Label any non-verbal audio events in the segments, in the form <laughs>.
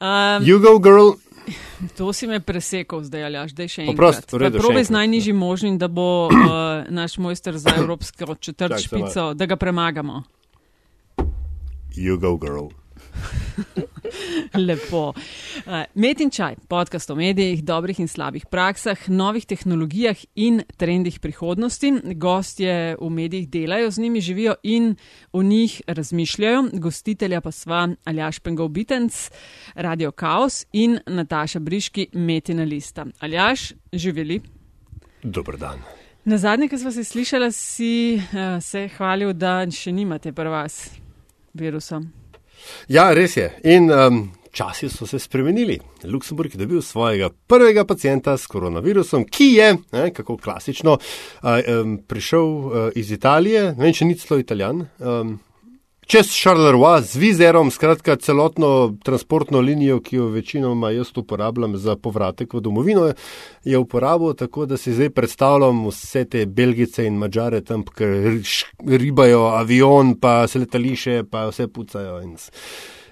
Um, You go, girl. <laughs> to si me presekal zdaj, ali až, da je še enkrat. Oprosti, v redu, še Probe z enkrat. najnižjim možnim, da bo <clears throat> uh, naš mojster za <clears throat> evropsko četrt špico, da ga premagamo. You go, girl. <laughs> <laughs> Lepo. Uh, Met in čaj, podcast o medijih, dobrih in slabih praksah, novih tehnologijah in trendih prihodnosti. Gostje v medijih delajo, z njimi živijo in o njih razmišljajo. Gostitelja pa sva Aljaš Pengov Bitenc, Radio Chaos in Nataša Briški, Metina Lista. Aljaš, živeli. Dober dan. Na zadnje, ki smo se slišali, si uh, se hvalil, da še nimate pri vas virusa. Ja, res je. In um, časi so se spremenili. Luksemburg je dobil svojega prvega pacijenta s koronavirusom, ki je, ne, kako klasično, um, prišel uh, iz Italije, ne vem, če ni celo italijan. Um, Čez Charleroi z vizerom, skratka celotno transportno linijo, ki jo večinoma jaz uporabljam za povratek v domovino, je uporabil tako, da si zdaj predstavljam vse te Belgice in Mačare tam, ki ribajo avion, pa se letališe, pa vse pucajo.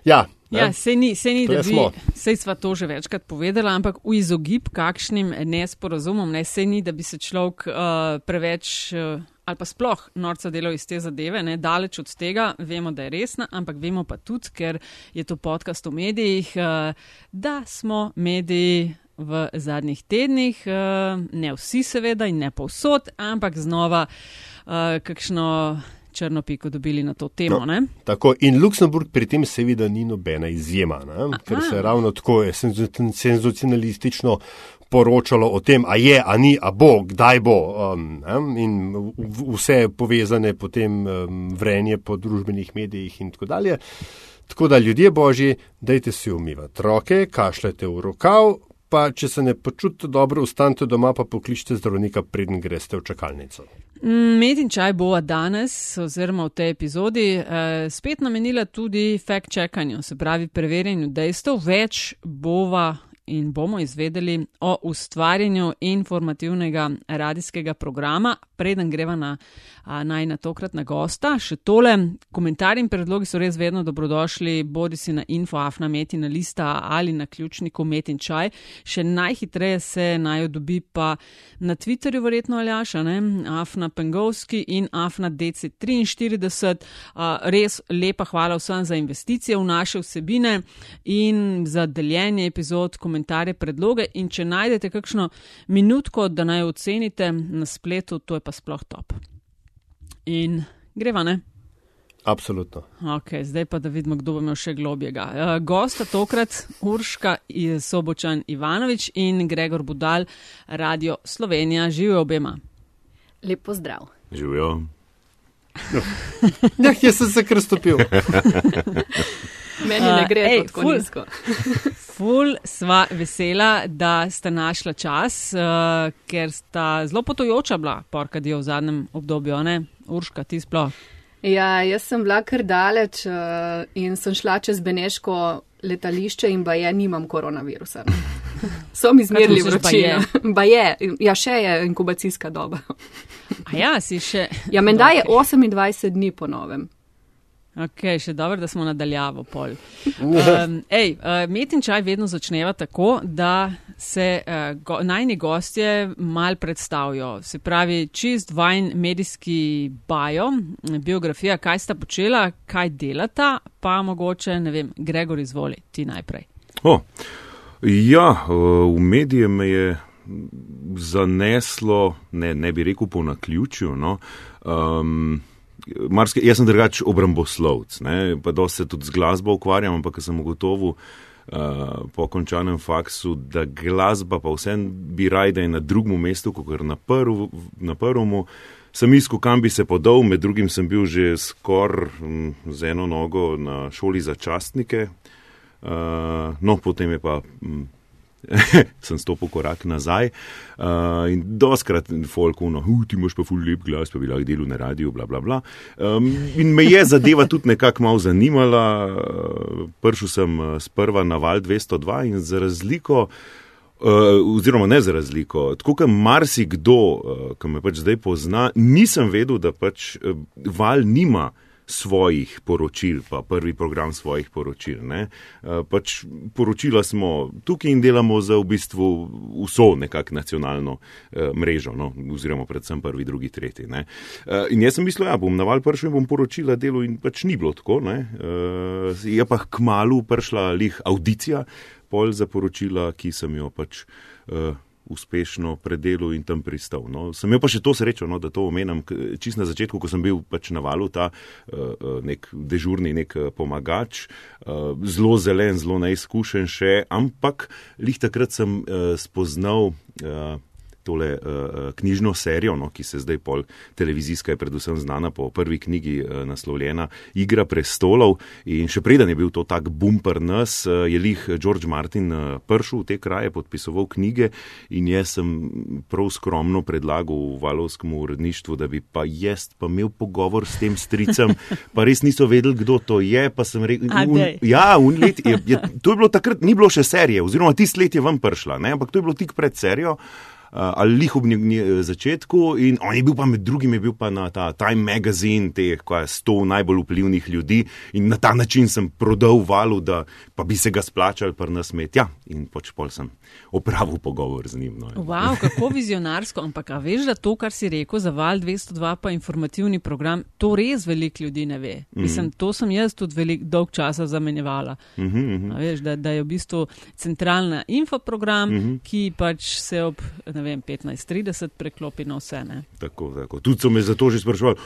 Ja, ne. Ja, sej ni, sej ni To da bi, sej sva to že večkrat povedala, ampak v izogib kakšnim nesporazumom, ne, sej ni, da bi se človek uh, preveč uh, ali pa sploh norca delal iz te zadeve, ne, daleč od tega, vemo, da je resna, ampak vemo pa tudi, ker je to podcast o medijih, uh, da smo mediji v zadnjih tednih, uh, ne vsi seveda in ne povsod, ampak znova uh, kakšno črno piko dobili na to temo. No. Ne? Tako, in Luksemburg pri tem seveda ni nobena izjema, ne? ker se ravno tako je senzacionalistično poročalo o tem, a je, a ni, a bo, kdaj bo. Um, ne? in vse povezane potem um, vrenje po družbenih medijih in tako dalje. Tako da ljudje božji, dajte si umivati roke, kašljajte v rokav, pa če se ne počutite dobro, ustanite doma, pa pokličite zdravnika, preden greste v čakalnico. Med in čaj bova danes, oziroma v tej epizodi, eh, spet namenila tudi fact-checkanju, se pravi preverjanju dejstev. Več bova in bomo izvedeli o ustvarjanju informativnega radijskega programa, preden greva na a, naj na tokratna gosta. Še tole, komentarji in predlogi so res vedno dobrodošli, bodi si na infoafna metina lista ali na ključniku met in čaj. Še najhitreje se naj dobi pa na Twitterju, verjetno Aljaša, ne? Afna Pengovski in Afna DC43. A, res lepa hvala vsem za investicije v naše vsebine in za deljenje epizod, komentarje, predloge. In če najdete kakšno minutko, da naj ocenite na spletu, to je pa sploh top. In greva, ne? Absolutno. Ok, zdaj pa da vidimo, kdo bo imel še globjega. Uh, gosta tokrat Urška Sobočan Ivanovič in Gregor Budal, Radio Slovenija. Živijo obema. Lep pozdrav. Živijo. Ja, jaz sem se kar stopil. <laughs> Meni ne gre ej, to tako ful. nizko. <laughs> Ful sva vesela, da sta našla čas, uh, ker sta zelo potojoča bila, porkadijo v zadnjem obdobju, ne? Urška, ti sploh. Ja, jaz sem bila kar daleč uh, in sem šla čez Beneško letališče in ba je, nimam koronavirusa. <laughs> So mi zmerili vročino. Ba je, ja, še je inkubacijska doba. A ja, si še. Ja, menda je Ok. 28 dni po novem. Ok, še dobro, da smo nadaljavo pol. Um, ej, uh, met in čaj vedno začneva tako, da se uh, go, najni gostje mal predstavijo. Se pravi, čist vajn medijski bajo, biografija, kaj sta počela, kaj delata, pa mogoče, ne vem, Gregor izvoli, ti najprej. O, ja, eh, v medije me je zaneslo, ne, ne bi rekel po naključju. No, um, Marske, jaz sem drugač obramboslovec, ne, pa dosti se tudi z glasbo ukvarjam, ampak sem ugotovil uh, po končanem faksu, da glasba pa vsem bi raj, da je na drugem mestu, kot na, prv, na prvemu. Sem iskal, kam bi se podal, med drugim sem bil že skoraj mm, z eno nogo na šoli za častnike, uh, no potem je pa. Mm, <laughs> sem stopil korak nazaj uh, in doskrat folkuno, uh, ti imaš pa ful lep glas, pa bi lahko delal na radiju, bla bla bla. Um, in me je zadeva tudi nekako malo zanimala. Uh, Pršel sem uh, sprva na val 202 in za razliko. Uh, oziroma, ne za razliko. Tako kot marsikdo, uh, ki me pač zdaj pozna, nisem vedel, da pač uh, val nima svojih poročil, pa prvi program svojih poročil. Ne. Pač poročila smo tukaj in delamo za v bistvu vso nekak nacionalno mrežo, no, oziroma predvsem prvi, drugi, tretji. Ne. In jaz sem mislil, ja, bom naval prvi in bom poročila delo in pač ni bilo tako. Ne. Je pa k malu prišla lih audicija, pol za poročila, ki sem jo pač uspešno predelal in tam pristal. No. Sem imel pa še to srečo, no, da to omenam, čist na začetku, ko sem bil pač na valu ta uh, nek dežurni, nek pomagač, uh, zelo zelen, zelo neizkušen še, ampak lih takrat sem uh, spoznal. Uh, tole uh, knjižno serijo, no, ki se zdaj pol televizijska je predvsem znana po prvi knjigi uh, naslovljena Igra prestolov in še preden je bil to tak bumper nas, uh, je lih George Martin uh, pršel v te kraje, podpisoval knjige in jaz sem prav skromno predlagal valovskemu uredništvu, da bi pa jaz pa imel pogovor s tem stricem, <laughs> pa res niso vedeli, kdo to je, pa sem rekel, ja, un let, je, je, to je bilo takrat, ni bilo še serije, oziroma tist let je vam pršla, ne, ampak to je bilo tik pred serijo. Eh, ali lihobni eh, začetku. In on je bil pa med drugim, bil pa na ta Time Magazine, teh, ko je sto najbolj vplivnih ljudi in na ta način sem prodal valu, da pa bi se ga splačal pri nas met. Ja, in pač pol sem opravil pogovor z njim. No. Wow, kako vizionarsko, ampak veš, da to, kar si rekel za val 202, pa informativni program, to res veliko ljudi ne ve. Mm -hmm. Mislim, to sem jaz tudi velik dolg časa zamenjevala. Mm -hmm. veš, da, da je v bistvu centralna infoprogram, mm -hmm. ki pač se ob ne vem, 15-30 preklopi na vse. Ne? Tako, tako. Tudi so me zato že sprašvali,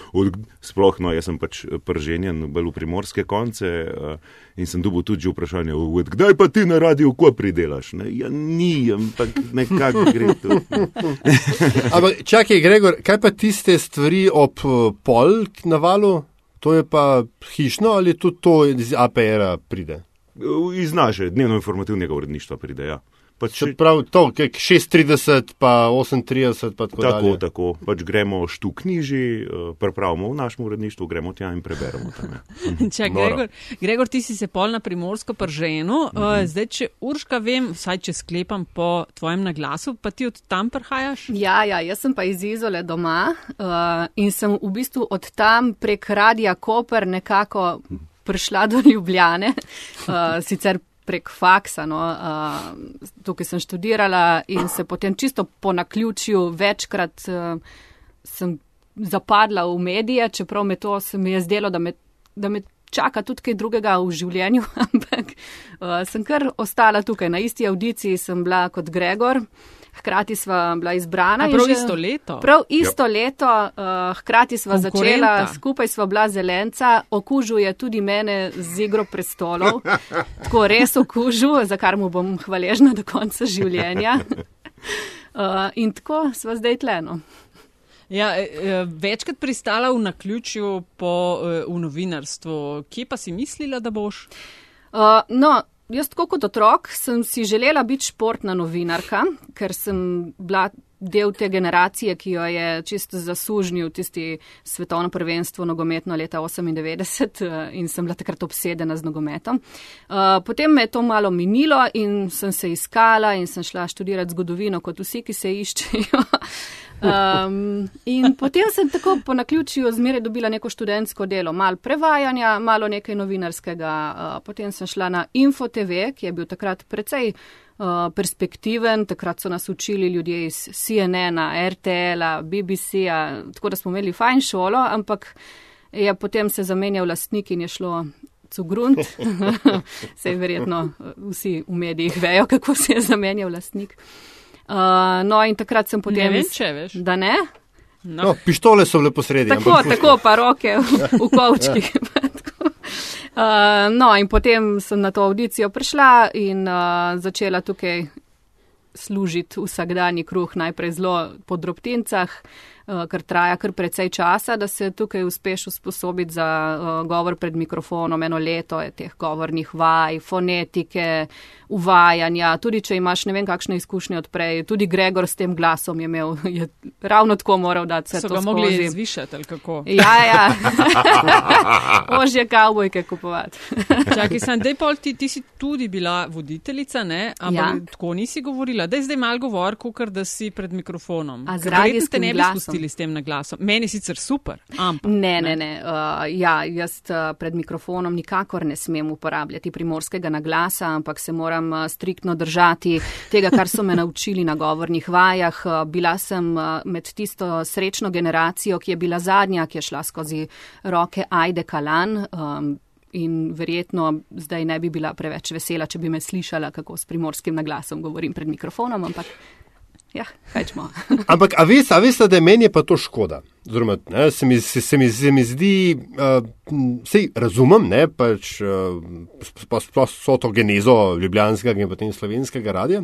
sploh no, jaz sem pač prženjen bolj v primorske konce uh, in sem dobil tudi vprašanje, kdaj pa ti na radiju, ko pridelaš? Ne? Ja, ni, ampak nekako gre tu. <laughs> ampak čakaj, Gregor, kaj pa tiste stvari ob uh, pol na valu? To je pa hišno ali tudi to iz APR-a pride? Iz naše dnevno informativnega uredništva pride, ja. Pač, Se pravi, to je 36, pa 38, pa tako, tako dalje. Tako, pač gremo štuk knjiži, eh, prepravimo v našem uredništvu, gremo tja in preberemo tam. če, Gregor, Gregor, ti si se pol na primorsko prženo, mm -hmm. zdaj, če urška vem, vsaj če sklepam po tvojem naglasu, pa ti od tam prihajaš? Ja, ja, jaz sem pa iz Izole doma uh, in sem v bistvu od tam prek Radija Koper nekako prišla do Ljubljane. Uh, sicer prek faksa. No, uh, tukaj sem študirala in se potem čisto po naključju večkrat uh, sem zapadla v medije, čeprav me to se mi je zdelo, da me, da me čaka tudi kaj drugega v življenju, <laughs> ampak uh, sem kar ostala tukaj. Na isti audiciji sem bila kot Gregor. Hkrati sva bila izbrana. Prav isto leto. Prav isto yep. leto, uh, hkrati sva začela, skupaj sva bila zelenca, okužuje tudi mene z igro prestolov. <laughs> Tako res okužuje, za kar mu bom hvaležna do konca življenja. Uh, in tako sva zdaj tleno. Ja, e, e, večkrat pristala v naključju po, e, v novinarstvu. Kje pa si mislila, da boš? Uh, no, jaz tako kot otrok sem si želela biti športna novinarka, ker sem bila del te generacije, ki jo je čisto zasužnil tisti svetovno prvenstvo nogometno leta 98 eh, in sem bila takrat obsedena z nogometom. Eh, potem me je to malo minilo in sem se iskala in sem šla študirati zgodovino kot vsi, ki se iščejo. Um, in potem sem tako po naključju zmeraj dobila neko študentsko delo, malo prevajanja, malo nekaj novinarskega. Uh, potem sem šla na InfoTV, ki je bil takrat precej uh, perspektiven. Takrat so nas učili ljudje iz CNN-a, RTL-a, BBC-a, tako da smo imeli fajn šolo, ampak je potem se zamenjal lastnik in je šlo. Grunt. Sej <laughs> verjetno vsi v medijih vejo, kako se je zamenjal lastnik. Uh, no, in takrat sem potem. Ne vem, če veš. Da ne? No. No, pištole so bile posredi. Tako, tako, pa roke v, v kovčkih. <laughs> uh, no, in potem sem na to audicijo prišla in uh, začela tukaj služiti vsakdanji kruh, najprej zelo po drobtincah. Uh, kar traja kar precej časa, da se tukaj uspeš usposobiti za uh, govor pred mikrofonom. Eno leto je teh govornih vaj, fonetike, uvajanja, tudi če imaš ne vem kakšne izkušnje odprej, tudi Gregor s tem glasom je imel, <laughs> je ravno tako moral dati se. So ga mogli zvišati ali kako? Ja, ja. <laughs> Ožje kavbojke kupovati. <laughs> Čakaj, sem, dej pol, ti, ti si tudi bila voditeljica, ne? Ampak ja. tako nisi govorila. Dej zdaj mal govor, kukar da si pred mikrofonom. A z radijskim glasom. Pustili s tem naglasom. Meni sicer super, ampak. Ne, ne, ne. Uh, ja, jaz uh, pred mikrofonom nikakor ne smem uporabljati primorskega naglasa, ampak se moram uh, striktno držati tega, kar so me <laughs> naučili na govornih vajah. Uh, bila sem uh, med tisto srečno generacijo, ki je bila zadnja, ki je šla skozi roke Ajde Kalan. Um, In verjetno zdaj ne bi bila preveč vesela, če bi me slišala, kako s primorskim naglasom govorim pred mikrofonom, ampak Ja, kajčmo. <laughs> Ampak, a veste, veste, da je meni pa to škoda. Zdoroma, ne, se, mi, se, se, mi, se mi zdi, uh, sej razumem, ne, pač uh, so to genezo ljubljanskega in potem slovenskega radia.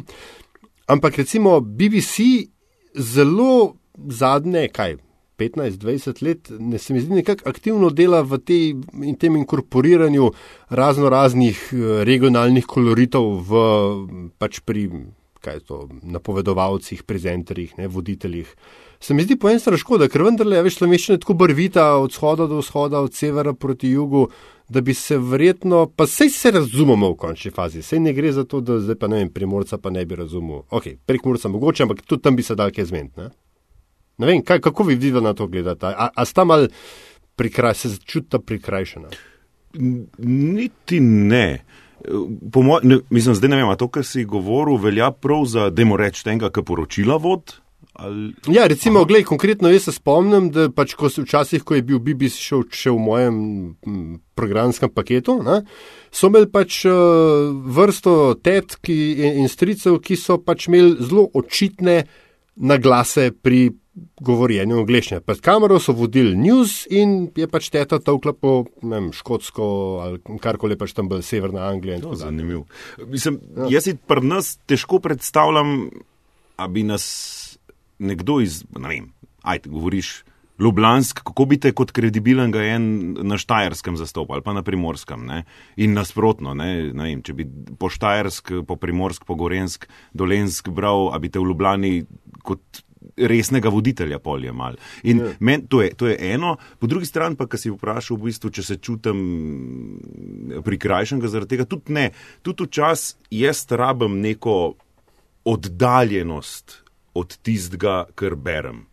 Ampak recimo BBC zelo zadnje, kaj, 15-20 let, ne se mi zdi nekako aktivno dela v te, in tem inkorporiranju razno raznih regionalnih koloritov v pač pri kaj je to, napovedovalcih, prezenterjih, ne, voditeljih. Se mi zdi po eni strani škoda, ker vendarle je več slovenščina tako barvita od vzhoda do vzhoda, od severa proti jugu, da bi se verjetno, pa sej se razumemo v končni fazi, sej ne gre za to, da zdaj pa ne vem, primorca pa ne bi razumel. Ok, prek morca mogoče, ampak tudi tam bi se dal kaj zmed. Ne? ne vem, kaj, kako vi vidite na to gledate, a, a sta mal prikraj, se začuta prikrajšana? Niti ne. Moj, ne, mislim, zdaj ne vem, to, kar si govoril, velja prav za, da moramo reči, tega, kar poročila vod. Ali... Ja, recimo, gledaj, konkretno jaz se spomnim, da pač, ko si včasih, ko je bil BBC še, še v mojem programskem paketu, ne, so imeli pač uh, vrsto tetk in stricev, ki so pač imeli zelo očitne naglase pri govorjenju angliščine. Pred kamero so vodili news in je pač teta tavkla po vem, škotsko ali karkoli pač tam bolj severna Anglija. To je zanimivo. Mislim, ja. Jaz si pri nas težko predstavljam, da bi nas nekdo iz, ne vem, ajte, govoriš. Ljubljansk, kako bi te kot kredibilen ga en na Štajerskem zastopal ali pa na Primorskem ne? in nasprotno, ne? Ne vem, če bi po Štajersk, po Primorsk, po Gorensk, Dolensk bral, a bi te v Ljubljani kot resnega voditelja polje mal. In ja. men, to, je, to je eno, po drugi strani pa, ki si vprašal, v bistvu, če se čutim prikrajšenega zaradi tega, tudi ne, tudi včas jaz rabim neko oddaljenost od tistega, kar berem.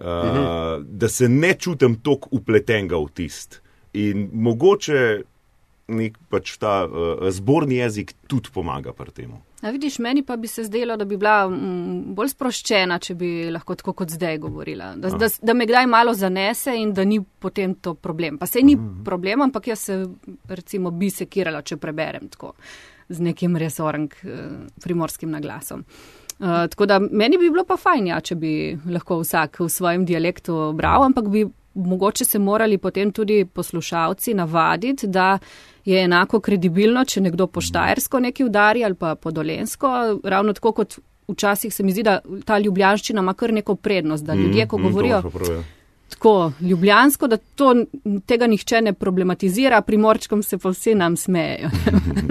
Uh, mhm. Da se ne čutim tako upletenega v tist. In mogoče nek pač ta uh, zborni jezik tudi pomaga pri tem. A vidiš, meni pa bi se zdelo, da bi bila m, mm, bolj sproščena, če bi lahko tako kot zdaj govorila. Da, da, da me kdaj malo zanese in da ni potem to problem. Pa se ni Aha. problem, ampak jaz se recimo bi sekirala, če preberem tako z nekim resorem uh, primorskim naglasom. Uh, tako da meni bi bilo pa fajn, ja, če bi lahko vsak v svojem dialektu bral, ampak bi mogoče se morali potem tudi poslušalci navaditi, da je enako kredibilno, če nekdo po Štajersko nekaj udari ali pa po Dolensko. Ravno tako kot včasih se mi zdi, da ta ljubljanščina ima kar neko prednost, da ljudje, ko mm, govorijo. Mm, Tako ljubljansko, da to, tega nihče ne problematizira, primorčkom se pa vsi nam smejejo.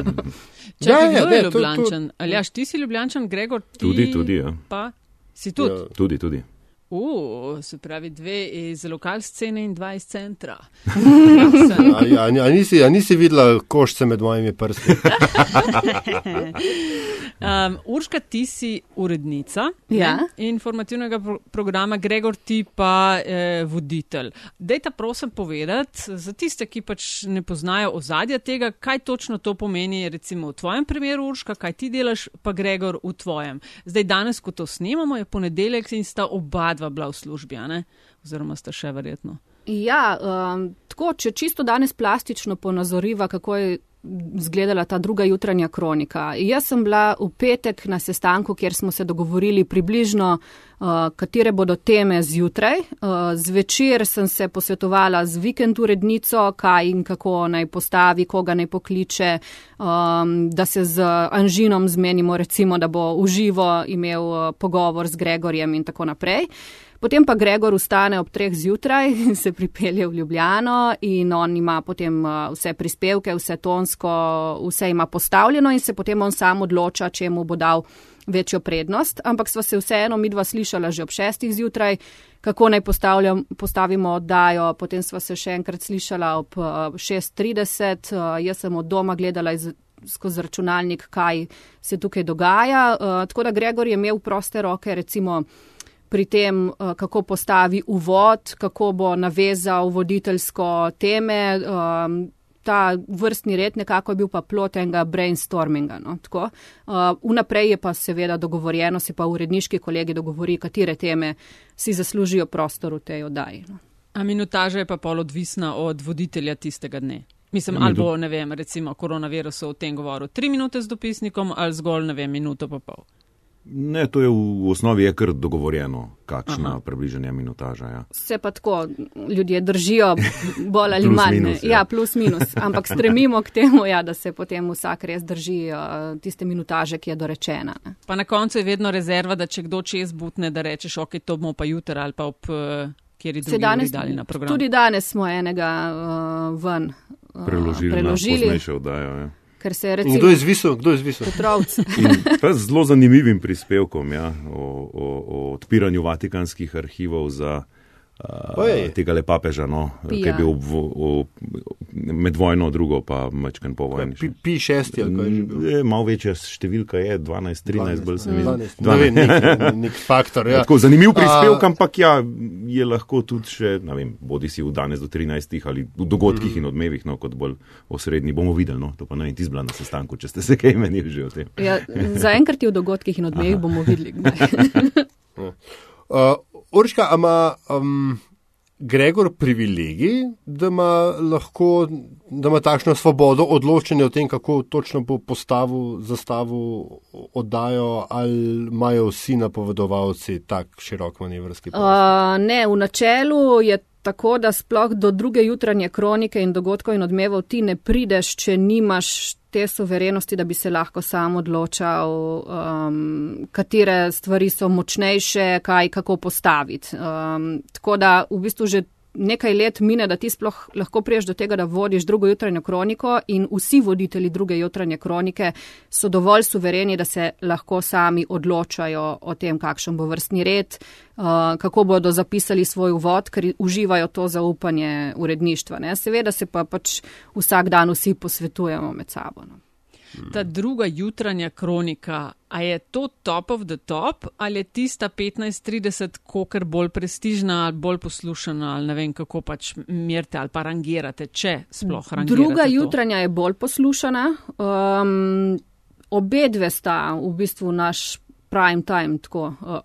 <laughs> Če ja, ja, je ljubljančan, ali jaš ti si ljubljančan, Gregor? Ti tudi, tudi. Ja. Pa si tudi. Ja. Tudi, tudi. Uh, se pravi, dve iz lokalne scene in dva iz centra. <laughs> a, a, a, nisi, a nisi videla košče med mojimi prsti? <laughs> um, Urška, ti si urednica ja. informativnega pro programa, Gregor, ti pa eh, voditelj. Dajte, prosim, povedati za tiste, ki pač ne poznajo ozadja tega, kaj točno to pomeni, recimo v tvojem primeru, Urška, kaj ti delaš, pa Gregor v tvojem. Zdaj, danes, ko to snemamo, je ponedeljek in sta oba dva bila v službi, oziroma sta še verjetno. Ja, um, tako, če čisto danes plastično ponazoriva, kako je izgledala ta druga jutranja kronika. Jaz sem bila v petek na sestanku, kjer smo se dogovorili približno, uh, katere bodo teme zjutraj. Uh, zvečer sem se posvetovala z vikend urednico, kaj in kako naj postavi, koga naj pokliče, um, da se z Anžinom zmenimo, recimo, da bo uživo imel uh, pogovor z Gregorjem in tako naprej. Potem pa Gregor ustane ob treh zjutraj in <laughs> se pripelje v Ljubljano in on ima potem uh, vse prispevke, vse tonsko, vse ima postavljeno in se potem on sam odloča, če mu bo dal večjo prednost. Ampak sva se vseeno midva slišala že ob šestih zjutraj, kako naj postavimo oddajo. Potem sva se še enkrat slišala ob 6.30. Uh, uh, jaz sem od doma gledala iz. skozi računalnik, kaj se tukaj dogaja. Uh, tako da Gregor je imel proste roke, recimo pri tem, uh, kako postavi uvod, kako bo navezal voditeljsko teme. Um, ta vrstni red nekako je bil pa plot enega brainstorminga. No, uh, vnaprej je pa seveda dogovorjeno, se pa uredniški kolegi dogovori, katere teme si zaslužijo prostor v tej oddaji. No. A minutaža je pa pol odvisna od voditelja tistega dne. Mislim, ali bo, ne vem, recimo koronavirus o tem govoril tri minute z dopisnikom ali zgolj, ne vem, minuto pa pol. Ne, to je v osnovi je kar dogovorjeno, kakšna približanja minutaža. Ja. Se pa tako ljudje držijo, bolj ali manj. Minus, ja. ja, plus minus. Ampak stremimo k temu, ja, da se potem vsak res drži uh, tiste minutaže, ki je dorečena. Ne. Pa na koncu je vedno rezerva, da če kdo čez butne, da rečeš, ok, to bomo pa jutri ali pa ob. Uh, Kjer je danes dali na program? Tudi danes smo enega uh, ven uh, preložili. preložili. Oddajo, ja ker se je recimo. Kdo je zvisel? Kdo je zvisel? Z zelo zanimivim prispevkom ja, o, o, o odpiranju vatikanskih arhivov za uh, tega le papeža, no, ki je bil v, v, med vojno, drugo pa mečken po vojni. Pi šesti ali kaj že bil? Je, malo večja številka je, 12, 13, bolj se mi zdi. 12, nek, nek faktor, ja. Tako, zanimiv prispevek, ampak ja, je lahko tudi še, ne vem, bodi si v danes do 13 ali v dogodkih mm. in odmevih, no, kot bolj osrednji bomo videli, no, to pa ne vem, ti zbla na sestanku, če ste se kaj menili že o tem. Ja, zaenkrat je v dogodkih in odmevih bomo videli. uh, <laughs> Urška, ima um, Gregor privilegij, da ima lahko da ima takšno svobodo odločanja o tem, kako točno bo postavil, zastavil oddajo, ali imajo vsi napovedovalci tak širok manevrski prostor? Uh, ne, v načelu je tako, da sploh do druge jutranje kronike in dogodkov in odmevov ti ne prideš, če nimaš te soverenosti, da bi se lahko sam odločal, um, katere stvari so močnejše, kaj kako postaviti. Um, tako da v bistvu že nekaj let mine, da ti sploh lahko priješ do tega, da vodiš drugo jutranjo kroniko in vsi voditelji druge jutranje kronike so dovolj suvereni, da se lahko sami odločajo o tem, kakšen bo vrstni red, uh, kako bodo zapisali svoj uvod, ker uživajo to zaupanje uredništva. Ne? Seveda se pa pač vsak dan vsi posvetujemo med sabo. No. Ta druga jutranja kronika, a je to top of the top ali je tista 15-30 kokr bolj prestižna ali bolj poslušana ali ne vem kako pač merite ali pa rangirate, če sploh rangirate. Druga to. jutranja je bolj poslušana. Um, obe dve sta v bistvu naš prime time, tako uh,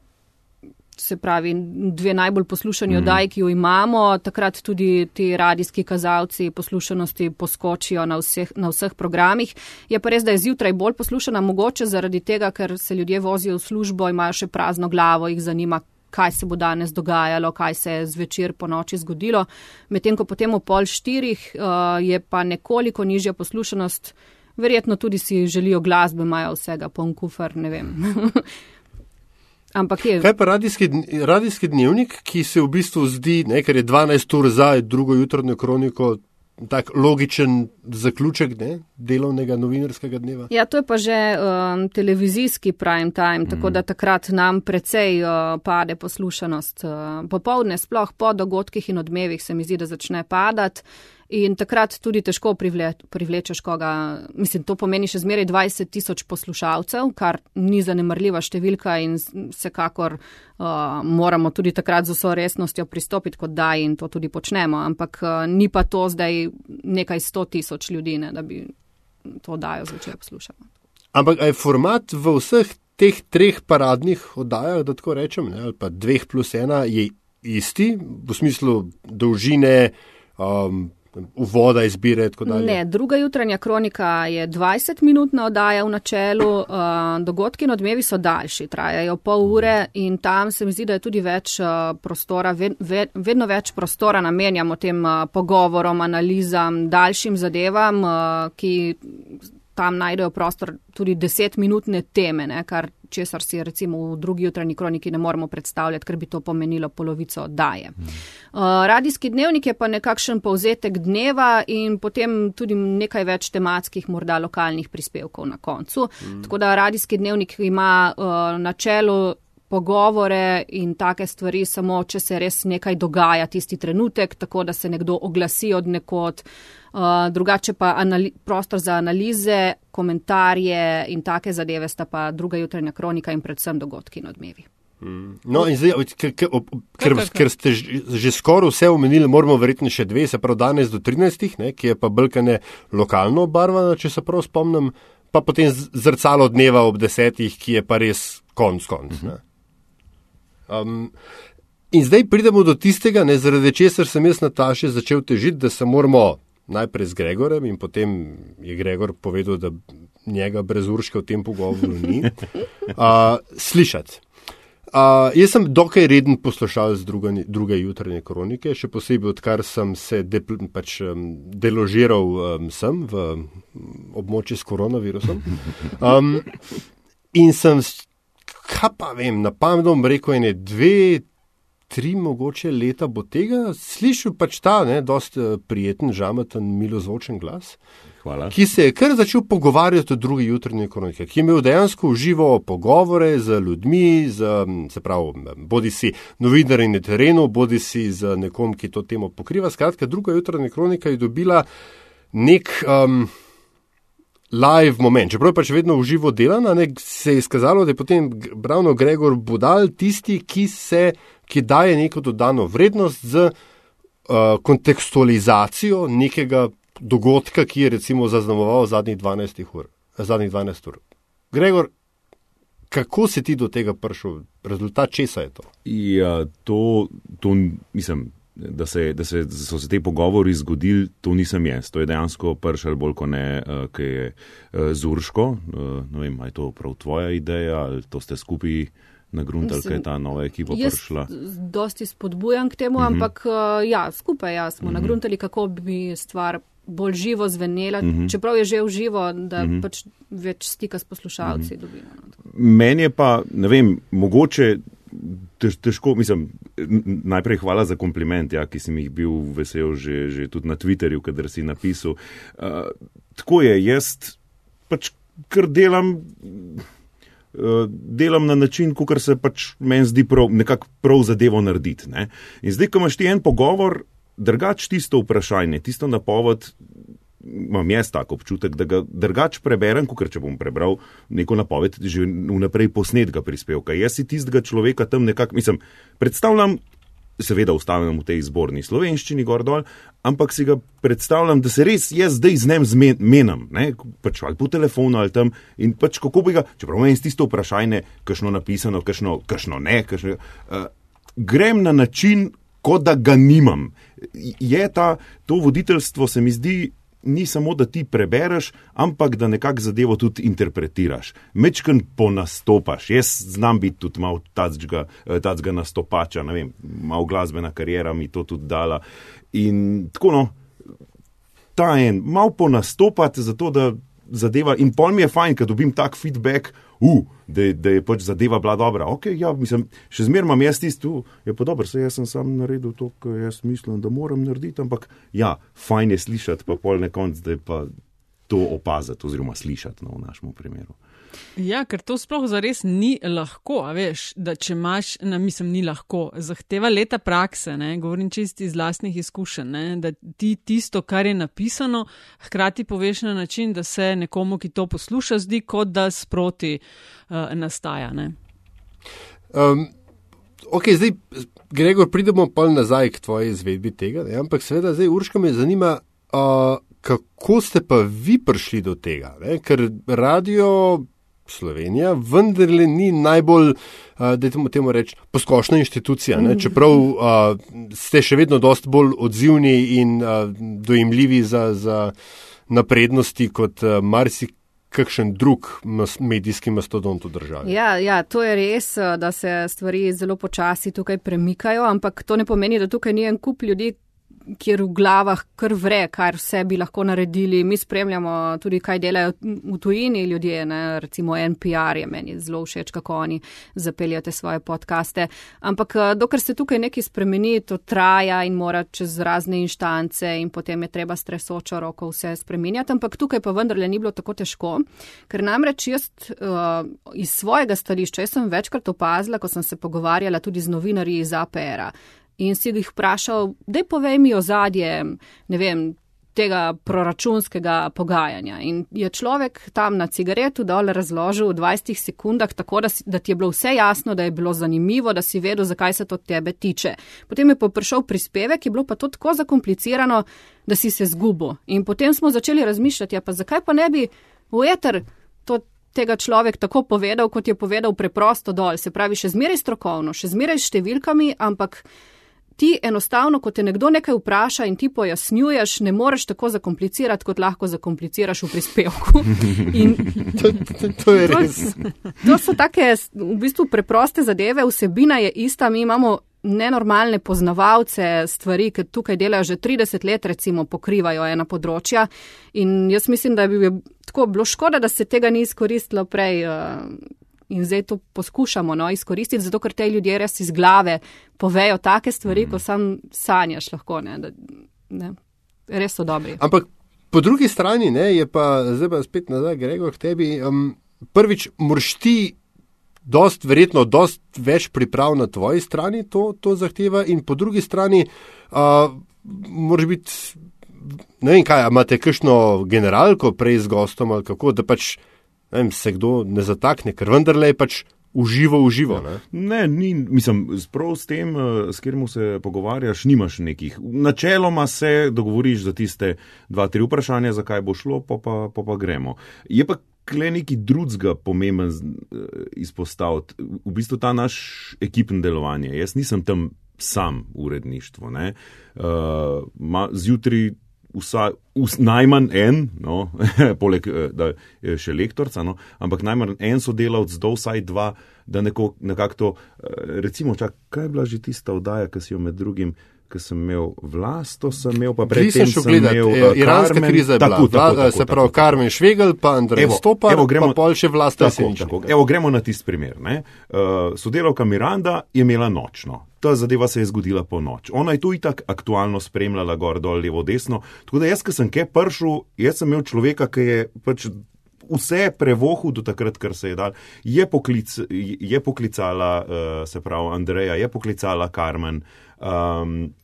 se pravi, dve najbolj poslušani mm. oddaji, ki jo imamo. Takrat tudi ti radijski kazalci poslušanosti poskočijo na vseh, na vseh programih. Je pa res, da je zjutraj bolj poslušana, mogoče zaradi tega, ker se ljudje vozijo v službo, imajo še prazno glavo, jih zanima, kaj se bo danes dogajalo, kaj se je zvečer po noči zgodilo. Medtem ko potem v pol štirih uh, je pa nekoliko nižja poslušanost. Verjetno tudi si želijo glasbe, imajo vsega, poln kufr, ne vem. <laughs> Je... Kaj pa radijski, radijski dnevnik, ki se v bistvu zdi, ne, ker je 12 ur za drugo jutrnjo kroniko, tak logičen zaključek ne, delovnega novinarskega dneva? Ja, to je pa že um, televizijski prime time, mm. tako da takrat nam precej uh, pade poslušanost. Uh, popovdne, sploh po dogodkih in odmevih, se mi zdi, da začne padati. In takrat tudi težko privle, privlečeš koga. Mislim, to pomeni še zmeraj 20 tisoč poslušalcev, kar ni zanemrljiva številka in vsekakor uh, moramo tudi takrat z vso resnostjo pristopiti kot daj in to tudi počnemo. Ampak uh, ni pa to zdaj nekaj sto tisoč ljudi, ne, da bi to dajo zvečer poslušati. Ampak je format v vseh teh treh paradnih oddajah, da tako rečem, ne, ali pa dveh plus ena, je isti v smislu dolžine. Um, uvoda, izbire. Ne, druga jutranja kronika je 20-minutna oddaja v načelu, uh, dogodki in odmevi so daljši, trajajo pol ure in tam se mi zdi, da je tudi več uh, prostora, ved, ved, vedno več prostora namenjamo tem uh, pogovorom, analizam, daljšim zadevam, uh, ki tam najdejo prostor tudi desetminutne teme, ne, kar česar si recimo v drugi jutranji kroniki ne moremo predstavljati, ker bi to pomenilo polovico oddaje. Mm. Uh, radijski dnevnik je pa nekakšen povzetek dneva in potem tudi nekaj več tematskih, morda lokalnih prispevkov na koncu. Mm. Tako da radijski dnevnik ima uh, na čelu pogovore in take stvari samo, če se res nekaj dogaja tisti trenutek, tako da se nekdo oglasi od nekod. Uh, drugače pa prostor za analize, komentarje in take zadeve sta pa druga jutranja kronika in predvsem dogodki in odmevi. No, in zdaj, ker, ker, ker, ker ste že skoraj vse omenili, moramo verjetno še dve, se pravi danes do 13, ne, ki je pa brkane lokalno obarvana, če se prav spomnim, pa potem zrcalo dneva ob desetih, ki je pa res konc konc. Um, in zdaj pridemo do tistega, ne, zaradi česar sem jaz Nataši začel težiti, da se moramo najprej z Gregorem in potem je Gregor povedal, da njega brez urške v tem pogovoru ni, uh, slišati. Uh, jaz sem dokaj reden poslušalec druge, druge jutranje kronike, še posebej odkar sem se de, pač, um, deložiral um, sem v um, območju s koronavirusom. Um, in sem, kaj pa vem, na pametno rekel, ene dve, tri mogoče leta bo tega, slišal pač ta, ne, dost uh, prijeten, žameten, milozvočen glas. Hvala. ki se je kar začel pogovarjati o drugi jutrnji kroniki, ki je imel dejansko uživo pogovore z ljudmi, z, se pravi, bodi si novinarji na terenu, bodi si z nekom, ki to temo pokriva. Skratka, druga jutrnja kronika je dobila nek um, live moment, čeprav je pač vedno uživo delana, ne, se je izkazalo, da je potem ravno Gregor Budal tisti, ki, se, ki daje neko dodano vrednost z uh, kontekstualizacijo nekega dogodka, ki je recimo zaznamoval zadnjih 12 ur. Zadnjih 12 ur. Gregor, kako si ti do tega prišel? Rezultat česa je to? Ja, to, to mislim. Da, se, da se, so se te pogovori zgodili, to nisem jaz. To je dejansko prišel bolj kot ne, uh, ki je uh, Zurško. Uh, ne vem, ali je to prav tvoja ideja ali to ste skupaj na grunt ali kaj je ta nova ekipa prišla. Dosti spodbujam k temu, uh -huh. ampak uh, ja, skupaj ja, smo uh -huh. na grunt ali kako bi stvar bolj živo zvenela, uh -huh. čeprav je že v živo, da uh -huh. pač več stika s poslušalci uh -huh. dobimo. No, Meni je pa, ne vem, mogoče. Težko, mislim, najprej hvala za kompliment, ja, ki sem jih bil vesel že, že tudi na Twitterju, kadar si napisal. Uh, tako je, jaz pač kar delam, uh, delam na način, kot se pač meni zdi prav, nekako prav zadevo narediti. Ne. In zdaj, ko imaš ti en pogovor, drugač tisto vprašanje, tisto napoved, imam jaz tako občutek, da ga drugač preberem, kot če bom prebral neko napoved že vnaprej posnetka prispevka. Jaz si tistega človeka tam nekako, mislim, predstavljam. Seveda ustavljam v tej zborni slovenščini, gor dol, ampak si ga predstavljam, da se res jaz zdaj z njim zmenim, pač ali po telefonu ali tam. In pač kako bi ga, čeprav meni tisto vprašanje, kakšno napisano, kakšno ne, kakšno, uh, grem na način, kot da ga nimam. Je ta, to voditeljstvo, se mi zdi, ni samo, da ti prebereš, ampak da nekako zadevo tudi interpretiraš. Mečken ponastopaš. Jaz znam biti tudi malo tacga nastopača, ne vem, malo glasbena karijera mi to tudi dala. In tako no, ta en, malo ponastopati, zato da zadeva. In pol mi je fajn, ker dobim tak feedback, uh, da, da je pač zadeva bila dobra. Okay, ja, mislim, še zmeraj imam jaz tisto, je pa dobro, se jaz sem sam naredil to, kar jaz mislim, da moram narediti, ampak ja, fajn je slišati, pa pol nekonc, da je pa to opaziti oziroma slišati no, v našem primeru. Ja, ker to sploh zares ni lahko, veš, da če imaš, na mislim, ni lahko, zahteva leta prakse, ne, govorim čisti iz lastnih izkušenj, ne, da ti tisto, kar je napisano, hkrati poveš na način, da se nekomu, ki to posluša, zdi, kot da sproti uh, nastaja. Um, ok, zdaj, Gregor, pridemo pa nazaj k tvoji izvedbi tega, ne, ampak seveda zdaj Urška me zanima. Uh, Kako ste pa vi prišli do tega? Ne? Ker radio Slovenija vendarle ni najbolj, da temu, temu rečem, poskošna inštitucija. Ne? Čeprav a, ste še vedno dosti bolj odzivni in a, dojemljivi za, za naprednosti kot marsikaj. Kakšen drug medijski mastodont v državi? Ja, ja, to je res, da se stvari zelo počasi tukaj premikajo, ampak to ne pomeni, da tukaj ni en kup ljudi, kjer v glavah kar vre, kar vse bi lahko naredili. Mi spremljamo tudi, kaj delajo v tujini ljudje, ne? recimo NPR je meni zelo všeč, kako oni zapeljate svoje podkaste. Ampak eh, dokler se tukaj nekaj spremeni, to traja in mora čez razne inštance in potem je treba stresočo roko vse spremenjati. Ampak tukaj pa vendarle ni bilo tako težko, ker namreč jaz uh, iz svojega stališča, jaz sem večkrat opazila, ko sem se pogovarjala tudi z novinarji iz APR-a in si jih vprašal, da povej mi ozadje, ne vem, tega proračunskega pogajanja. In je človek tam na cigaretu dol razložil v 20 sekundah, tako da, da ti je bilo vse jasno, da je bilo zanimivo, da si vedel, zakaj se to tebe tiče. Potem je pa prišel prispevek, je bilo pa to tako zakomplicirano, da si se zgubil. In potem smo začeli razmišljati, ja pa zakaj pa ne bi v eter to tega človek tako povedal, kot je povedal preprosto dol. Se pravi, še zmeraj strokovno, še zmeraj s številkami, ampak ti enostavno, ko te nekdo nekaj vpraša in ti pojasnjuješ, ne moreš tako zakomplicirati, kot lahko zakompliciraš v prispevku. <laughs> In to, to, to je res. To, to so take v bistvu preproste zadeve, vsebina je ista, mi imamo nenormalne poznavalce stvari, ki tukaj delajo že 30 let, recimo pokrivajo ena področja. In jaz mislim, da bi tako bilo škoda, da se tega ni izkoristilo prej. In zdaj to poskušamo no, izkoristiti, zato ker te ljudje res iz glave povejo take stvari, mm. ko sam sanjaš lahko. Ne, da, ne, res so dobri. Ampak po drugi strani ne, je pa zdaj pa spet nazaj, Gregor, k tebi. Um, prvič, moraš ti. Dost, verjetno, dost več priprav na tvoji strani to, to zahteva, in po drugi strani, uh, moraš biti, ne vem kaj, imate kakšno generalko prej z gostom ali kako, da pač vem, se kdo ne zatakne, ker vendarle je pač uživo, uživo. Ne, ne ni, mislim, sprav s tem, eh, s katerim se pogovarjaš, nimaš nekih. Načeloma se dogovoriš za tiste dva, tri vprašanja, zakaj bo šlo, pa pa, pa, pa gremo. Je pa kle neki drugega pomemben eh, izpostaviti, v bistvu ta naš ekipno delovanje. Jaz nisem tam sam uredništvo. Uh, zjutraj vsa, vs, najmanj en, no, <laughs> poleg eh, da je še lektorca, no, ampak najmanj en sodelavc, do vsaj dva, da nekako nekak to, eh, recimo, čak, kaj je bila že tista oddaja, ki si jo med drugim. Ker sem imel vlast, to sem imel pa prej. Si šel gledati, uh, iranska Carmen, kriza je bila. Tako, tako, tako, se pravi, Karmen Švegel, pa Andrej Stopar, evo, gremo, pa pol še vlast. Tako, tako, evo, gremo na tisti primer. Uh, sodelavka Miranda je imela nočno ta zadeva se je zgodila po noč. Ona je tu itak aktualno spremljala gor, dol, levo, desno. Tako da jaz, ki sem kaj pršil, jaz sem imel človeka, ki je pač. Vse prevohu do takrat, kar se je dal, je, poklic, je poklicala, uh, se pravi, Andreja, je poklicala Karmen, um,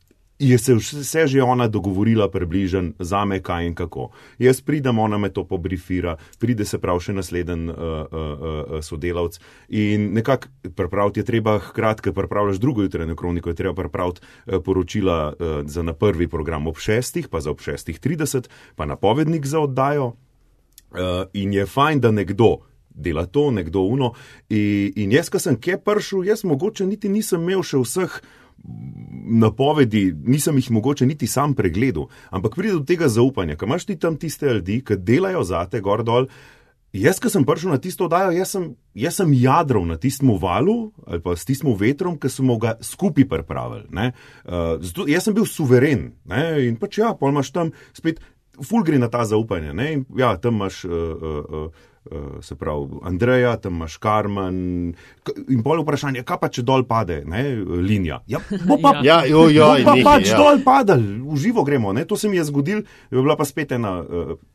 je se vse že ona dogovorila približen za me, kaj in kako. Jaz pridem, ona me to pobrifira, pride se prav še naslednji uh, uh, uh, sodelavc in nekako pripraviti je treba, hkrati, ker pripravljaš drugo jutrajno kroniko, je treba pripraviti uh, poročila uh, za na prvi program ob šestih, pa za ob šestih trideset, pa napovednik za oddajo. Uh, in je fajn, da nekdo dela to, nekdo uno. In, in jaz, ki sem kje prišel, jaz mogoče niti nisem imel še vseh napovedi, nisem jih mogoče niti sam pregledal, ampak pride do tega zaupanja, kaj imaš ti tam tiste ljudi, ki delajo za te gor dol. Jaz, ki sem prišel na tisto oddajo, jaz sem, jaz sem jadrov na tistem valu ali pa s tistim vetrom, ki smo ga skupaj pripravili. Uh, zato, jaz sem bil suveren ne? in pač ja, pol imaš tam spet, ful gre na ta zaupanje. In, ja, tam imaš. Uh, uh, uh, se pravi, Andreja, tam imaš Karmen. In bolj vprašanje, kaj pa če dol pade, ne, linija. Ja, bo pa, ja, jo, jo, bo pa nekaj, pač ja. dol padal, v živo gremo. Ne. To se mi je zgodil, je bila pa spet ena.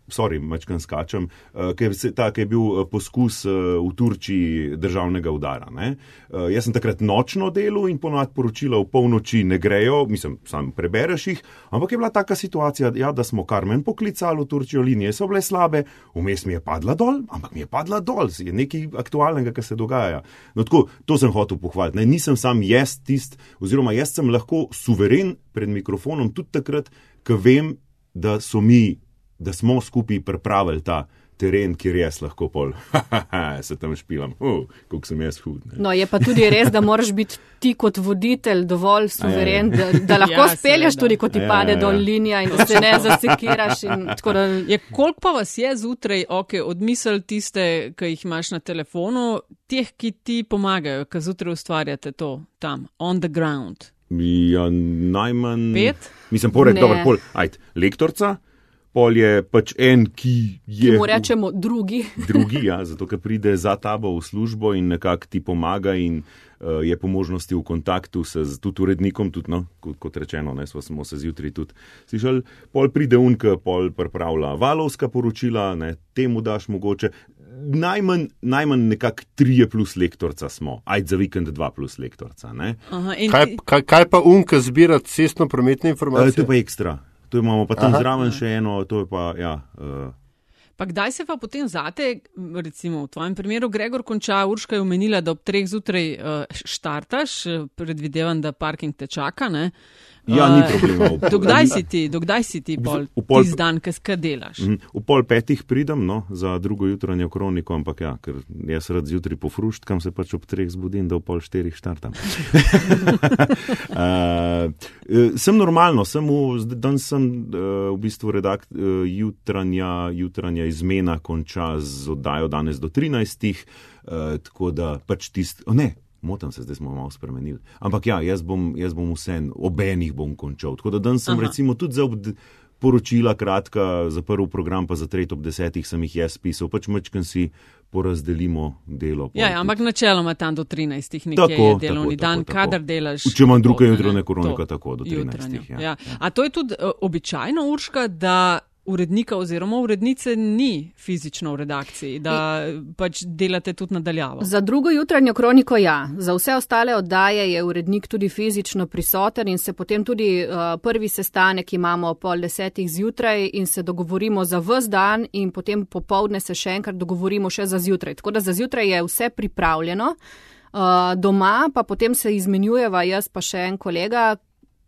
Sorry, mečkam skačem, uh, ker se, ta, je bil uh, poskus uh, v Turčiji državnega udara. Uh, jaz sem takrat nočno delal in ponovadi poročila v polnoči ne grejo, mislim, sam prebereš jih, ampak je bila taka situacija, ja, da smo Karmen poklicali v Turčijo, linije so bile slabe, vmes mi je padla dol, ampak mi je padla dol, je nekaj aktualnega, kar se dogaja. No, tako, to sem hotel pohvaliti. Ne? Nisem sam jaz tist, oziroma jaz sem lahko suveren pred mikrofonom tudi takrat, ko vem, da so mi da smo skupaj pripravili ta teren, kjer jaz lahko pol, <laughs> se tam špilam, uh, kako sem jaz hud. Ne. No, je pa tudi res, da moraš biti ti kot voditelj dovolj suveren, da, da <laughs> lahko ja, spelješ tudi, ko ti ja, pade ja, ja. dol linija in da se ne zasekiraš. <laughs> Da... Je, koliko pa vas je zjutraj, ok, odmisel tiste, ki jih imaš na telefonu, teh, ki ti pomagajo, ki zjutraj ustvarjate to tam, on the ground. Ja, najmanj. Pet? Mislim, porek, dobro, pol, ajt, lektorca pol je pač en, ki je. Mu rečemo drugi. <laughs> drugi, ja, zato ker pride za tabo v službo in nekako ti pomaga in uh, je po možnosti v kontaktu s tudi urednikom, tudi, no, kot, kot rečeno, ne, smo se zjutraj tudi slišali. Pol pride unka, pol pripravlja valovska poročila, ne, temu daš mogoče. Najmanj, najmanj nekako trije plus lektorca smo, aj za vikend dva plus lektorca. Aha, kaj, kaj, kaj pa unka zbira cestno-prometne informacije? E, to pa je ekstra To imamo pa tam zraven še eno, to je pa, ja. Uh, Pa kdaj se pa potem zate, recimo v tvojem primeru, Gregor konča, Urška je omenila, da ob treh zjutraj uh, štartaš, predvidevam, da parking te čaka. Ne? Ja, ni problema. <laughs> Dokdaj si ti, dokdaj si ti pol, pol dan, kaj delaš? Mhm. V pol petih pridem no, za drugo jutranjo kroniko, ampak ja, ker jaz rad zjutraj pofruštkam, se pač ob treh zbudim, da v pol štirih štartam. <laughs> <laughs> uh, sem normalno, sem v, dan sem uh, v bistvu redakt, uh, jutranja, jutranja izmena konča z oddajo danes do 13. Uh, tako da pač tisti, oh, ne, Motam se, zdaj smo malo spremenili. Ampak ja, jaz bom, jaz bom vse, obenih bom končal. Tako da danes sem Aha. recimo tudi za poročila kratka, za prvi program, pa za tretji ob desetih sem jih jaz pisal, pač mečkam si porazdelimo delo. Ja, ja, ampak načeloma tam do 13. nekje tako, je delovni tako, dan, tako, kadar delaš. Če imam druge jutranje koronika, tako do 13. Ja. Ja. A to je tudi uh, običajno, Urška, da urednika oziroma urednice ni fizično v redakciji, da pač delate tudi nadaljavo. Za drugo jutranjo kroniko ja, za vse ostale oddaje je urednik tudi fizično prisoten in se potem tudi uh, prvi sestanek imamo pol desetih zjutraj in se dogovorimo za vse dan in potem popovdne se še enkrat dogovorimo še za zjutraj. Tako da za zjutraj je vse pripravljeno. Uh, doma pa potem se izmenjujeva jaz pa še en kolega,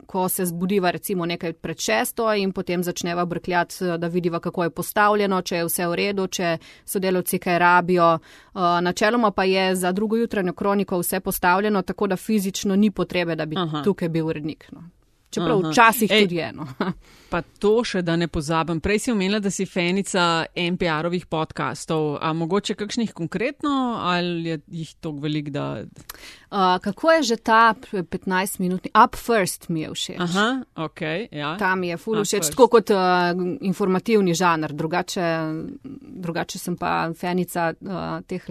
ko se zbudiva recimo nekaj pred šesto in potem začneva brkljati, da vidiva, kako je postavljeno, če je vse v redu, če sodelavci kaj rabijo. Uh, načeloma pa je za drugo jutranjo kroniko vse postavljeno, tako da fizično ni potrebe, da bi Aha. tukaj bil urednik. No. Čeprav Aha. včasih Ej, tudi eno. <laughs> pa to še, da ne pozabim. Prej si omenila, da si fenica NPR-ovih podkastov. A mogoče kakšnih konkretno ali je jih toliko velik, da. Uh, kako je že ta 15-minutni Up First mi je všeč? Aha, ok. Ja. Tam je full všeč, tako kot uh, informativni žanr. Drugače, drugače sem pa fenica uh, teh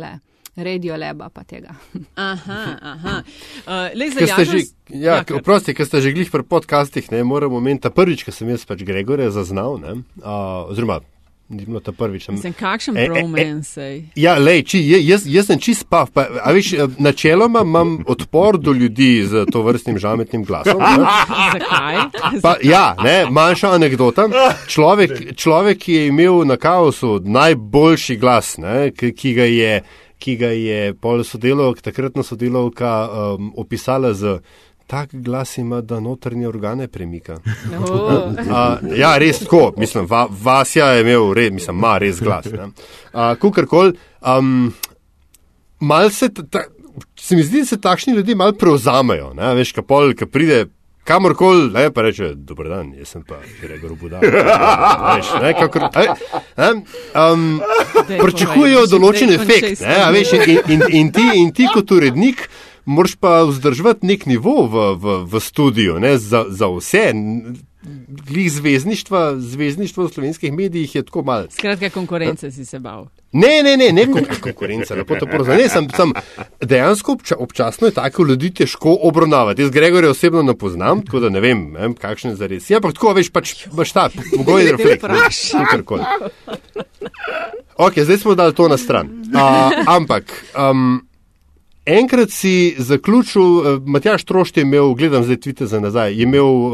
le radio leba pa tega. Aha, aha. <laughs> Uh, že, ja, ja, prosti, ker ste že glih pri podcastih, ne moramo omeniti prvič, ko sem jaz pač Gregorja zaznal, ne, uh, oziroma. Ni bilo to prvič. Sem kakšen bromance. E, e, ja, lej, či, jaz, jaz sem čist pav. Pa, a veš, eh, načeloma imam odpor do ljudi z to vrstnim žametnim glasom. <laughs> Zakaj? Pa, ja, ne, manjša anekdota. Človek, človek, ki je imel na kaosu najboljši glas, ne, ki, ki ga je ki ga je pol sodelovka, takratna sodelovka, um, opisala z. Tak glas ima, da notrnje organe premika. Oh. A, ja, res tako, mislim, va, Vasja je imel, res, mislim, ima res glas. Kukorkoli, um, mal se, ta, se mi zdi, da se takšni ljudje mal prevzamejo, ne, veš, kapol, ki pride kamorkoli, ne pa reče, dober dan, jaz sem pa Gregor Budal. Pričakujejo določen efekt, ne, veš, in, in, in, ti, in ti kot urednik. Moraš pa vzdrževati nek nivo v, v, v studiu, ne, za, za vse. Glih zvezdništva, zvezdništva v slovenskih medijih je tako malo. Skratka, konkurence si se bal. Ne, ne, ne, ne konkurence, lepo to porozumem. Ne, sem, sem dejansko obča, občasno je tako ljudi težko obravnavati. Jaz Gregorja osebno ne poznam, tako da ne vem, ne, kakšne zares. Ja, ampak tako veš, pač baš ta, mogoče je reflekt. Ok, zdaj smo dali to na stran. Uh, ampak. Um, Enkrat si zaključil, uh, Matjaš Trošt je imel, gledam zdaj tvite za nazaj, je imel uh,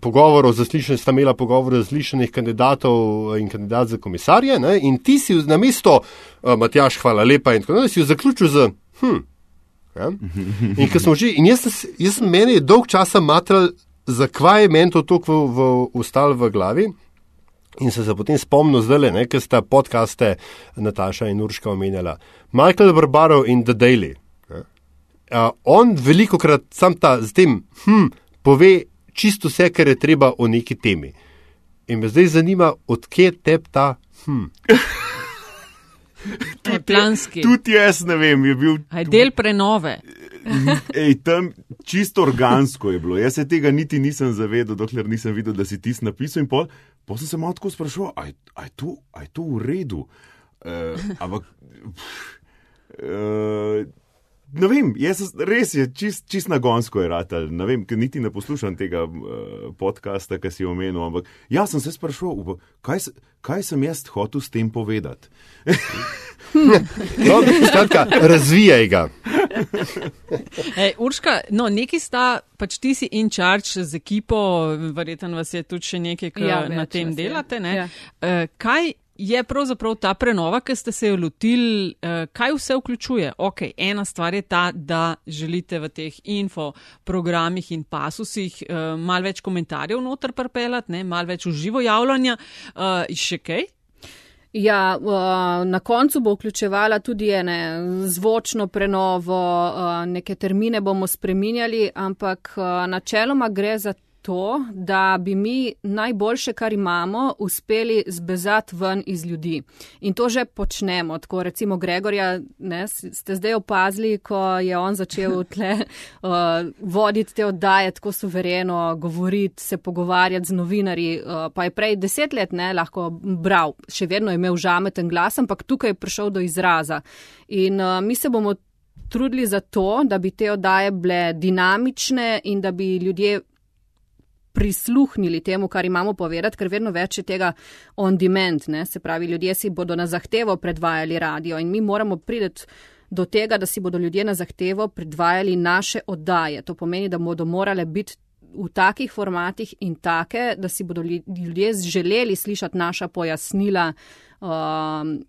pogovor o zaslišanju, sta imela pogovor o zaslišanjih kandidatov in kandidat za komisarje ne? in ti si na mesto, uh, Matjaš, hvala lepa in tako naprej, si jo zaključil z hm. Ja? In, že, in jaz, jaz sem meni dolg časa matral, zakaj je meni to tako ustal v glavi. In se je potem spomnil zdaj, ker sta podkaste Nataša in Urška omenjala. Michael Barbarov in The Daily uh, on veliko krat sam ta z tem, hm, pove čisto vse, kar je treba o neki temi. In me zdaj zanima, odkje te ta hm. <laughs> Tudi, planski. Tudi jaz ne vem, je bil. Aj del prenove. <laughs> Ej, tam čisto organsko je bilo. Jaz se tega niti nisem zavedal, dokler nisem videl, da si ti napisal. In pol, pol sem se malo tako sprašoval, aj je to v redu. Uh, ampak. Uh, Ne vem, jaz, res je, čist, čist nagonsko je ratelj. Ne vem, ker niti ne poslušam tega uh, podcasta, ki si omenil. Ampak jaz sem se sprašoval, kaj, kaj sem jaz hotel s tem povedati. <laughs> no, skratka, razvijaj ga. Ej, Urška, no, neki sta, pač ti si in charge z ekipo, verjetno vas je tudi še nekaj, ki Ja, na tem delate. ne? Ja. Eh, Kaj je pravzaprav ta prenova, ki ste se jo lotili, eh, kaj vse vključuje? Ok, ena stvar je ta, da želite v teh info programih in pasusih eh, malo več komentarjev noter prpelati, ne, malo več uživo javljanja, eh, še kaj? Ja, na koncu bo vključevala tudi ene zvočno prenovo, neke termine bomo spreminjali, ampak načeloma gre za to, da bi mi najboljše, kar imamo, uspeli zbezati ven iz ljudi. In to že počnemo. Tako recimo Gregorja, ne, ste zdaj opazili, ko je on začel <laughs> tle uh, voditi te oddaje tako suvereno, govoriti, se pogovarjati z novinarji, uh, pa je prej deset let ne lahko bral, še vedno je imel žameten glas, ampak tukaj je prišel do izraza. In uh, mi se bomo trudili za to, da bi te oddaje bile dinamične in da bi ljudje prisluhnili temu, kar imamo povedati, ker vedno več je tega on demand, ne? se pravi, ljudje si bodo na zahtevo predvajali radio in mi moramo priti do tega, da si bodo ljudje na zahtevo predvajali naše oddaje. To pomeni, da bodo morale biti v takih formatih in take, da si bodo ljudje želeli slišati naša pojasnila. Um,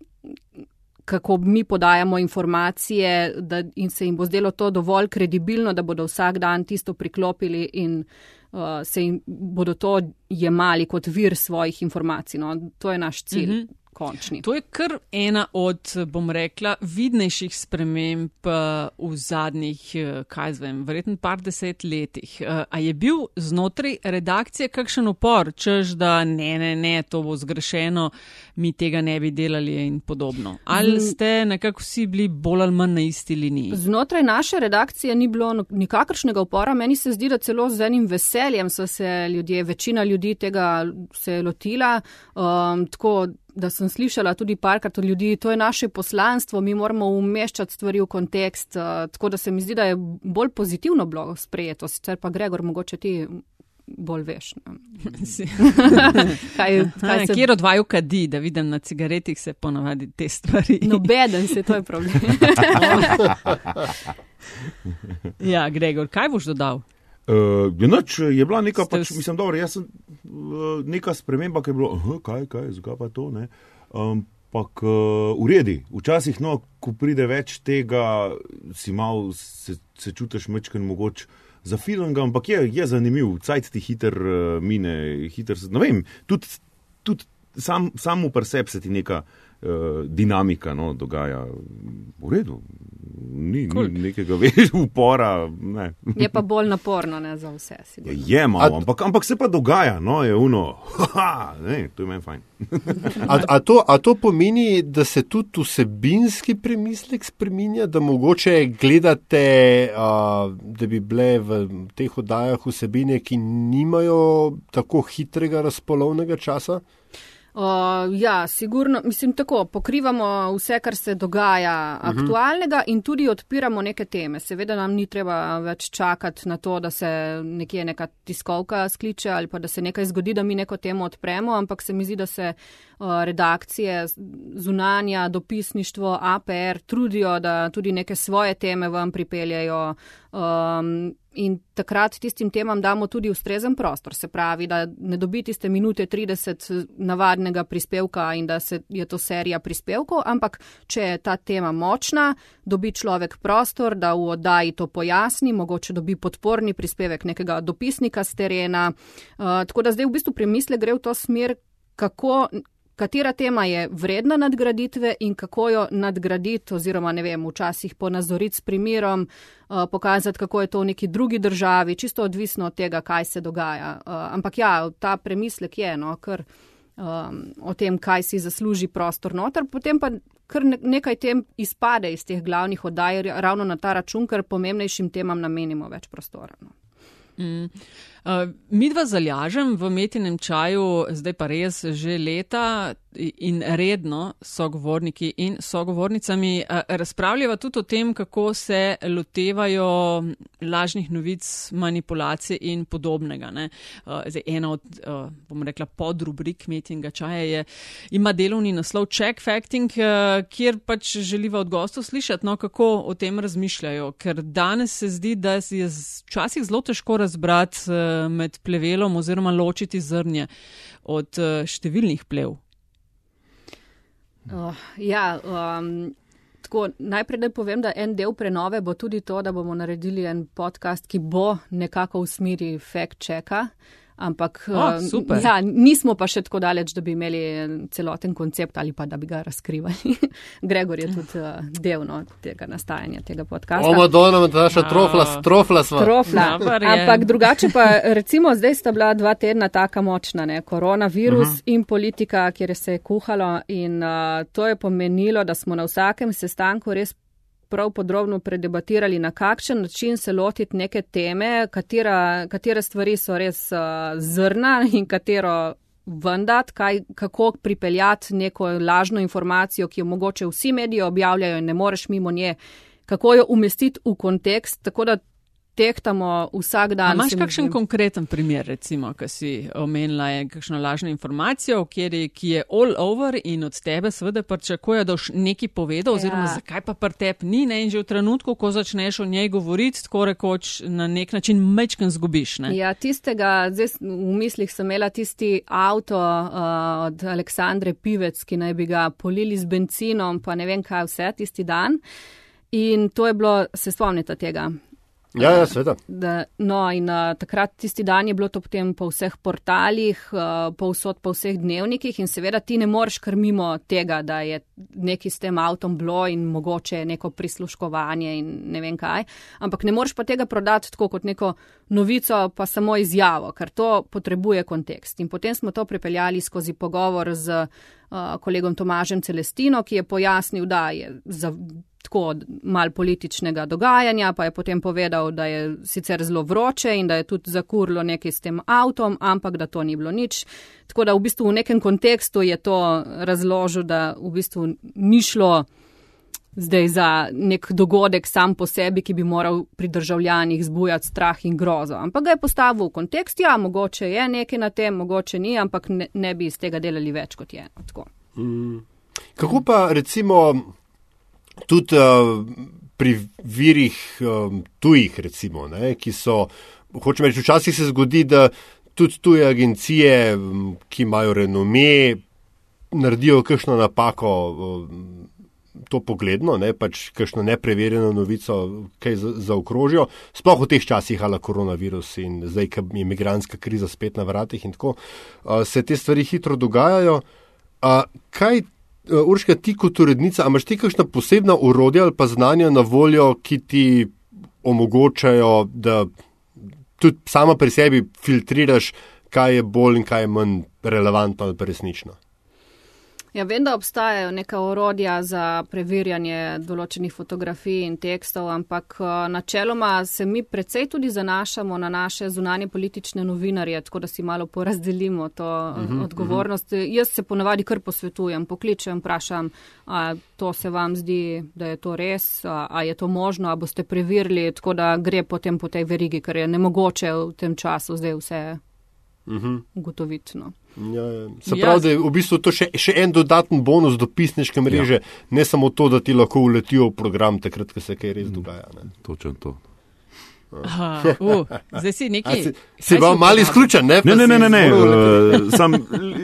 kako mi podajamo informacije da, in se jim bo zdelo to dovolj kredibilno, da bodo vsak dan tisto priklopili in uh, se jim bodo to jemali kot vir svojih informacij. No. To je naš cilj. Mm -hmm. Končni. To je kar ena od, bom rekla, vidnejših sprememb eh, v zadnjih, eh, kaj zvem, verjetno par deset letih. Eh, A je bil znotraj redakcije kakšen upor, čež da ne, ne, ne, to bo zgrešeno, mi tega ne bi delali in podobno? Ali ste nekako vsi bili bolj ali manj na isti liniji? Znotraj naše redakcije ni bilo no- nikakršnega upora. Meni se zdi, da celo z enim veseljem so se ljudje, večina ljudi tega se je lotila. Um, tako da sem slišala tudi parkrat od ljudi, to je naše poslanstvo, mi moramo umeščati stvari v kontekst. Uh, tako da se mi zdi, da je bolj pozitivno bilo sprejeto. Sicer pa Gregor, mogoče ti bolj veš. <laughs> Si- <laughs> Kaj, Aha, <laughs> kaj se... Kjer od vaju kadi, da vidim na cigaretih se ponavadi te stvari. Nobeden se, to je problem. Ja, Gregor, kaj boš dodal? Uh, je, noč, je bila neka, Ste pač, mislim, dobro, jaz sem uh, neka sprememba, ki je bila, uh, kaj, kaj, zakaj pa to, ne. Ampak uh, uredi, včasih, no, ko pride več tega, si mal, se, se čutiš mečken mogoče za film, ampak je, je zanimiv, cajt ti hiter uh, mine, hiter, se- ne vem, tudi tud sam, samo pri sebi se ti neka uh, dinamika no, dogaja v redu. Ni, Cool. ni nekega <laughs> veš, upora. Ne. Je pa bolj naporno ne, za vse. Ja, sigurno. je malo, A- ampak, ampak se pa dogaja, no, je uno, <laughs> haha, ne, to je meni fajn. A, a, to, a to pomeni, da se tudi vsebinski premislek spreminja, da mogoče gledate, a, da bi bile v teh oddajah vsebine, ki nimajo tako hitrega razpolovnega časa? Uh, ja, sigurno, mislim tako, pokrivamo vse, kar se dogaja uh -huh. aktualnega in tudi odpiramo neke teme. Seveda nam ni treba več čakati na to, da se nekje neka tiskovka skliče ali pa da se nekaj zgodi, da mi neko temo odpremo, ampak se mi zdi, da se uh, redakcije, zunanja, dopisništvo, APR trudijo, da tudi neke svoje teme vam pripeljajo. Um, In takrat tistim temam damo tudi ustrezen prostor, se pravi, da ne dobi tiste minute 30 navadnega prispevka in da se, je to serija prispevkov, ampak če je ta tema močna, dobi človek prostor, da v oddaji to pojasni, mogoče dobi podporni prispevek nekega dopisnika z terena. Uh, tako da zdaj v bistvu premisle gre v to smer, kako. Katera tema je vredna nadgraditve in kako jo nadgraditi, oziroma ne vem, včasih ponazoriti s primerom, uh, pokazati, kako je to v neki drugi državi, čisto odvisno od tega, kaj se dogaja. Uh, ampak ja, ta premislek je, no, ker um, o tem, kaj si zasluži prostor noter, potem pa kar ne, nekaj tem izpade iz teh glavnih oddaj ravno na ta račun, ker pomembnejšim temam namenimo več prostora. No. Mm. Uh, mi dva zalažem v metinem čaju, zdaj pa res že leta in redno sogovorniki in sogovornicami uh, razpravljava tudi o tem, kako se lotevajo lažnih novic, manipulacij in podobnega. Uh, zdaj, ena od, uh, bom rekla, podrubrik metinga čaja je, ima delovni naslov Check Facting, kjer pač želiva od gostov slišati, no, kako o tem razmišljajo, ker danes se zdi, da je včasih zelo težko razbrati med plevelom oziroma ločiti zrnje od številnih plev. Oh, ja, um, tako, najprej naj povem, da en del prenove bo tudi to, da bomo naredili en podcast, ki bo nekako v smeri fact-checka. Ampak oh, ja, nismo pa še tako daleč, da bi imeli celoten koncept ali pa da bi ga razkrivali. <laughs> Gregor je tudi uh, del no, tega nastajanja tega podcasta. O, Madonna, naša trofla, trofla smo. Trofla. Ampak drugače pa, recimo, zdaj sta bila dva tedna taka močna, ne? koronavirus uh mhm. -huh. in politika, kjer se je kuhalo in uh, to je pomenilo, da smo na vsakem sestanku res prav podrobno predebatirali, na kakšen način se lotiti neke teme, katera, katere stvari so res uh, zrna in katero vendat, kaj, kako pripeljati neko lažno informacijo, ki jo mogoče vsi mediji objavljajo in ne moreš mimo nje, kako jo umestiti v kontekst, tako da tehtamo vsak dan. Imaš kakšen konkreten primer, recimo, ki si omenila, je kakšno lažno informacijo, kjeri, ki je all over in od tebe seveda pričakuje, da boš nekaj povedal, oziroma ja. zakaj pa pri tebi ni ne? in že v trenutku, ko začneš o njej govoriti, tako rekoč na nek način mečken zgubiš. Ne? Ja, tistega, zdaj v mislih sem imela tisti avto uh, od Aleksandre Pivec, ki naj bi ga polili z benzinom, pa ne vem kaj vse tisti dan. In to je bilo, se spomnite tega, Ja, ja, seveda. No, in uh, takrat tisti dan je bilo to potem po vseh portalih, uh, povsod po vseh dnevnikih in seveda ti ne moreš kar mimo tega, da je neki s tem avtom bilo in mogoče neko prisluškovanje in ne vem kaj. Ampak ne moreš pa tega prodati tako kot neko novico, pa samo izjavo, ker to potrebuje kontekst. In potem smo to pripeljali skozi pogovor z uh, kolegom Tomažem Celestino, ki je pojasnil, da je za tako mal političnega dogajanja, pa je potem povedal, da je sicer zelo vroče in da je tudi zakurlo nekaj s tem avtom, ampak da to ni bilo nič. Tako da v bistvu v nekem kontekstu je to razložil, da v bistvu ni šlo zdaj za nek dogodek sam po sebi, ki bi moral pri državljanih zbujati strah in grozo. Ampak ga je postavil v kontekst, ja, mogoče je nekaj na tem, mogoče ni, ampak ne, ne bi iz tega delali več kot je. Mm. Kako pa recimo tudi uh, pri virih um, tujih, recimo, ne, ki so, hočem reči, včasih se zgodi, da tudi tuje agencije, um, ki imajo renome, naredijo kakšno napako. Um, To pogledno, ne pač kakšno nepreverjeno novico, kaj zaokrožijo, sploh v teh časih, ali koronavirus in zdaj, ko je imigranska kriza spet na vratih in tako, uh, se te stvari hitro dogajajo. Uh, kaj Urška, ti kot urednica, imaš ti kakšna posebna urodja ali pa znanja na voljo, ki ti omogočajo, da tudi sama pri sebi filtriraš, kaj je bolj in kaj je manj relevantno ali pa resnično? Ja, vem, da obstajajo neka orodja za preverjanje določenih fotografij in tekstov, ampak eh, načeloma se mi precej tudi zanašamo na naše zunanje politične novinarje, tako da si malo porazdelimo to uh eh, -huh, mhm, odgovornost. Uh mhm. -huh. Jaz se ponavadi kar posvetujem, pokličem, vprašam, a to se vam zdi, da je to res, a, a je to možno, a boste preverili, tako da gre potem po tej verigi, ker je nemogoče v tem času zdaj vse mhm. ugotoviti. Uh -huh. no. Ja, ja. Se pravi, da je v bistvu to še, še en dodaten bonus do pisniške mreže, ja. ne samo to, da ti lahko uletijo v program, takrat, ko se kaj res dogaja. Točno to. Aha, uh, zdaj si nekaj. Si, si vam mali izključen, ne? Ne, ne, ne, ne, ne. Uh, sam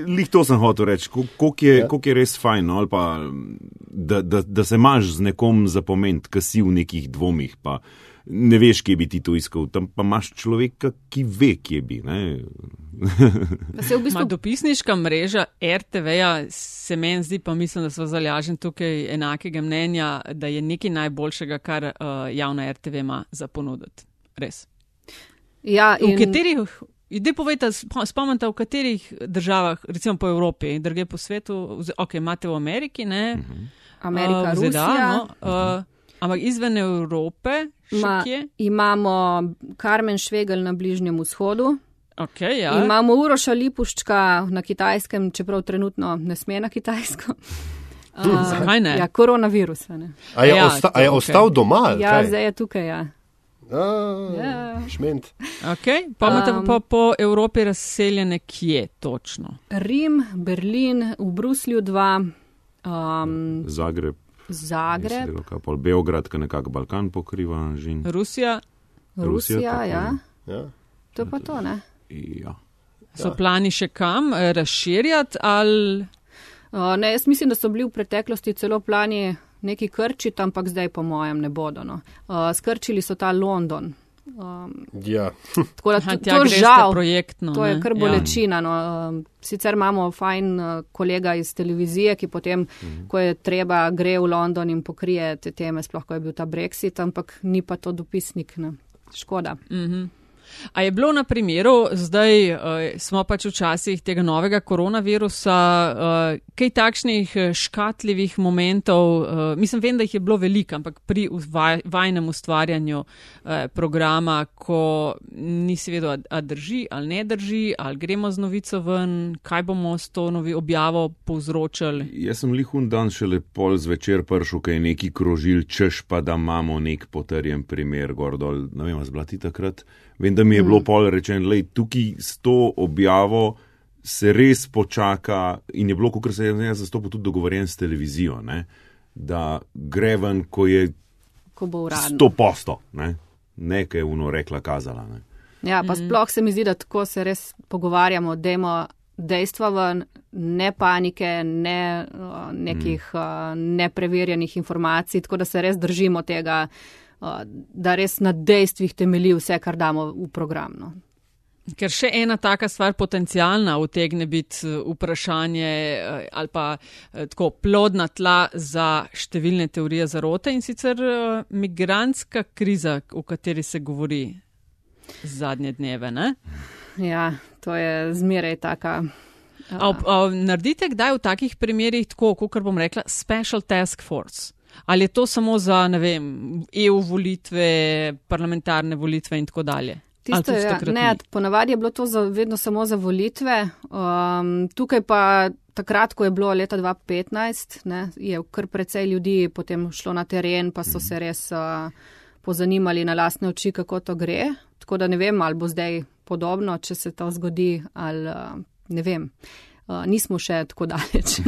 lih to sem hotel reči, koliko je, ja. je res fajn, no, pa, da, da, da se imaš z nekom zapoment, ki si v nekih dvomih. Pa, uh, ne veš, kje bi ti to iskal, tam pa imaš človeka, ki ve, kje bi. v bistvu... Dopisniška mreža RTV-ja se meni zdi, pa mislim, da so zalažen tukaj enakega mnenja, da je nekaj najboljšega, kar uh, javna RTV ima za ponuditi. Res. Ja, in... V katerih, idej povejte, spomnite, v katerih državah, recimo po Evropi, druge po svetu, ok, imate v Ameriki, ne? Mhm. Amerika, uh, ZDA, no, uh, ampak izven Evrope, Ma, imamo Karmen Švegel na Bližnjem vzhodu, Okay, ja. Imamo Uroša Lipuščka na kitajskem, čeprav trenutno ne sme na kitajsko. Uh, Zakaj ne? Ja, koronavirus. a Ne? A je, Ja, osta, a je ok. ostal doma? Ja, kaj? zdaj je tukaj. Ja. A, Ja. Šment. Okay. Pa imate Um, pa po Evropi razseljene kje točno? Rim, Berlin, v Bruslju dva, um, Zagreb, Zagreb, mislim, da pol Beograd, ki nekako Balkan pokriva. Žin. Rusija Rusija. Rusija, tako, ja. Ja. To pa to, ne? Ja. so plani še kam eh, razširjati ali Uh, ne, jaz mislim, da so bili v preteklosti celo plani neki krčiti, ampak zdaj po mojem ne bodo. No. Uh, skrčili so ta London. Um, Ja. <laughs> tako da Aha, to, žal. projektno? To je ne? kar Ja. bolečina. No. Um, Sicer imamo fajn uh, kolega iz televizije, ki potem, Mhm. ko je treba, gre v London in pokrije te teme, sploh ko je bil ta Brexit, ampak ni pa to dopisnik. Ne. Škoda. Mhm. A je bilo na primeru, zdaj uh, smo pač v časih tega novega koronavirusa, uh, kaj takšnih eh, škatljivih momentov, uh, mislim, vem, da jih je bilo veliko, ampak pri vaj, vajnem ustvarjanju uh, programa, ko nisi vedel, a, a drži ali ne drži, ali gremo z novico ven, kaj bomo s to novi objavo povzročili. Jaz sem lihun dan šele pol zvečer prišel, kaj neki krožil, češ pa da imamo nek potrjen primer gor dol. Ne vem, zblati takrat. Vem, da mi je bilo pol rečeno, da tukaj s to objavo se res počaka in je bilo, kot se je jaz zastopil, tudi dogovorjen s televizijo, ne? da gre ven, ko je Ko bo uradno. sto posto, ne, nekaj je uno rekla, kazala. Ne? Ja, pa sploh se mi zdi, da tako se res pogovarjamo, dajmo dejstva ven, ne panike, ne uh, nekih uh, nepreverjenih informacij, tako da se res držimo tega, uh, da res na dejstvih temelji vse, kar damo v program. No. Ker še ena taka stvar potencijalna utegne biti eh, vprašanje eh, ali pa eh, tako plodna tla za številne teorije zarote in sicer migranska kriza, o kateri se govori zadnje dneve. Ne? Ja, to je zmeraj taka. A, ob- a, naredite kdaj v takih primerjih tako, kot bom rekla, special task force? Ali je to samo za, ne vem, EU volitve, parlamentarne volitve in tako dalje? Tisto, ja, ne, ponavadi je bilo to za, vedno samo za volitve. Um, tukaj pa takrat, ko je bilo leta 2015, ne, je kar precej ljudi potem šlo na teren, pa so se res uh, pozanimali na lastne oči, kako to gre. Tako da ne vem, ali bo zdaj podobno, če se to zgodi, ali uh, ne vem. Uh, nismo še tako daleč. <laughs>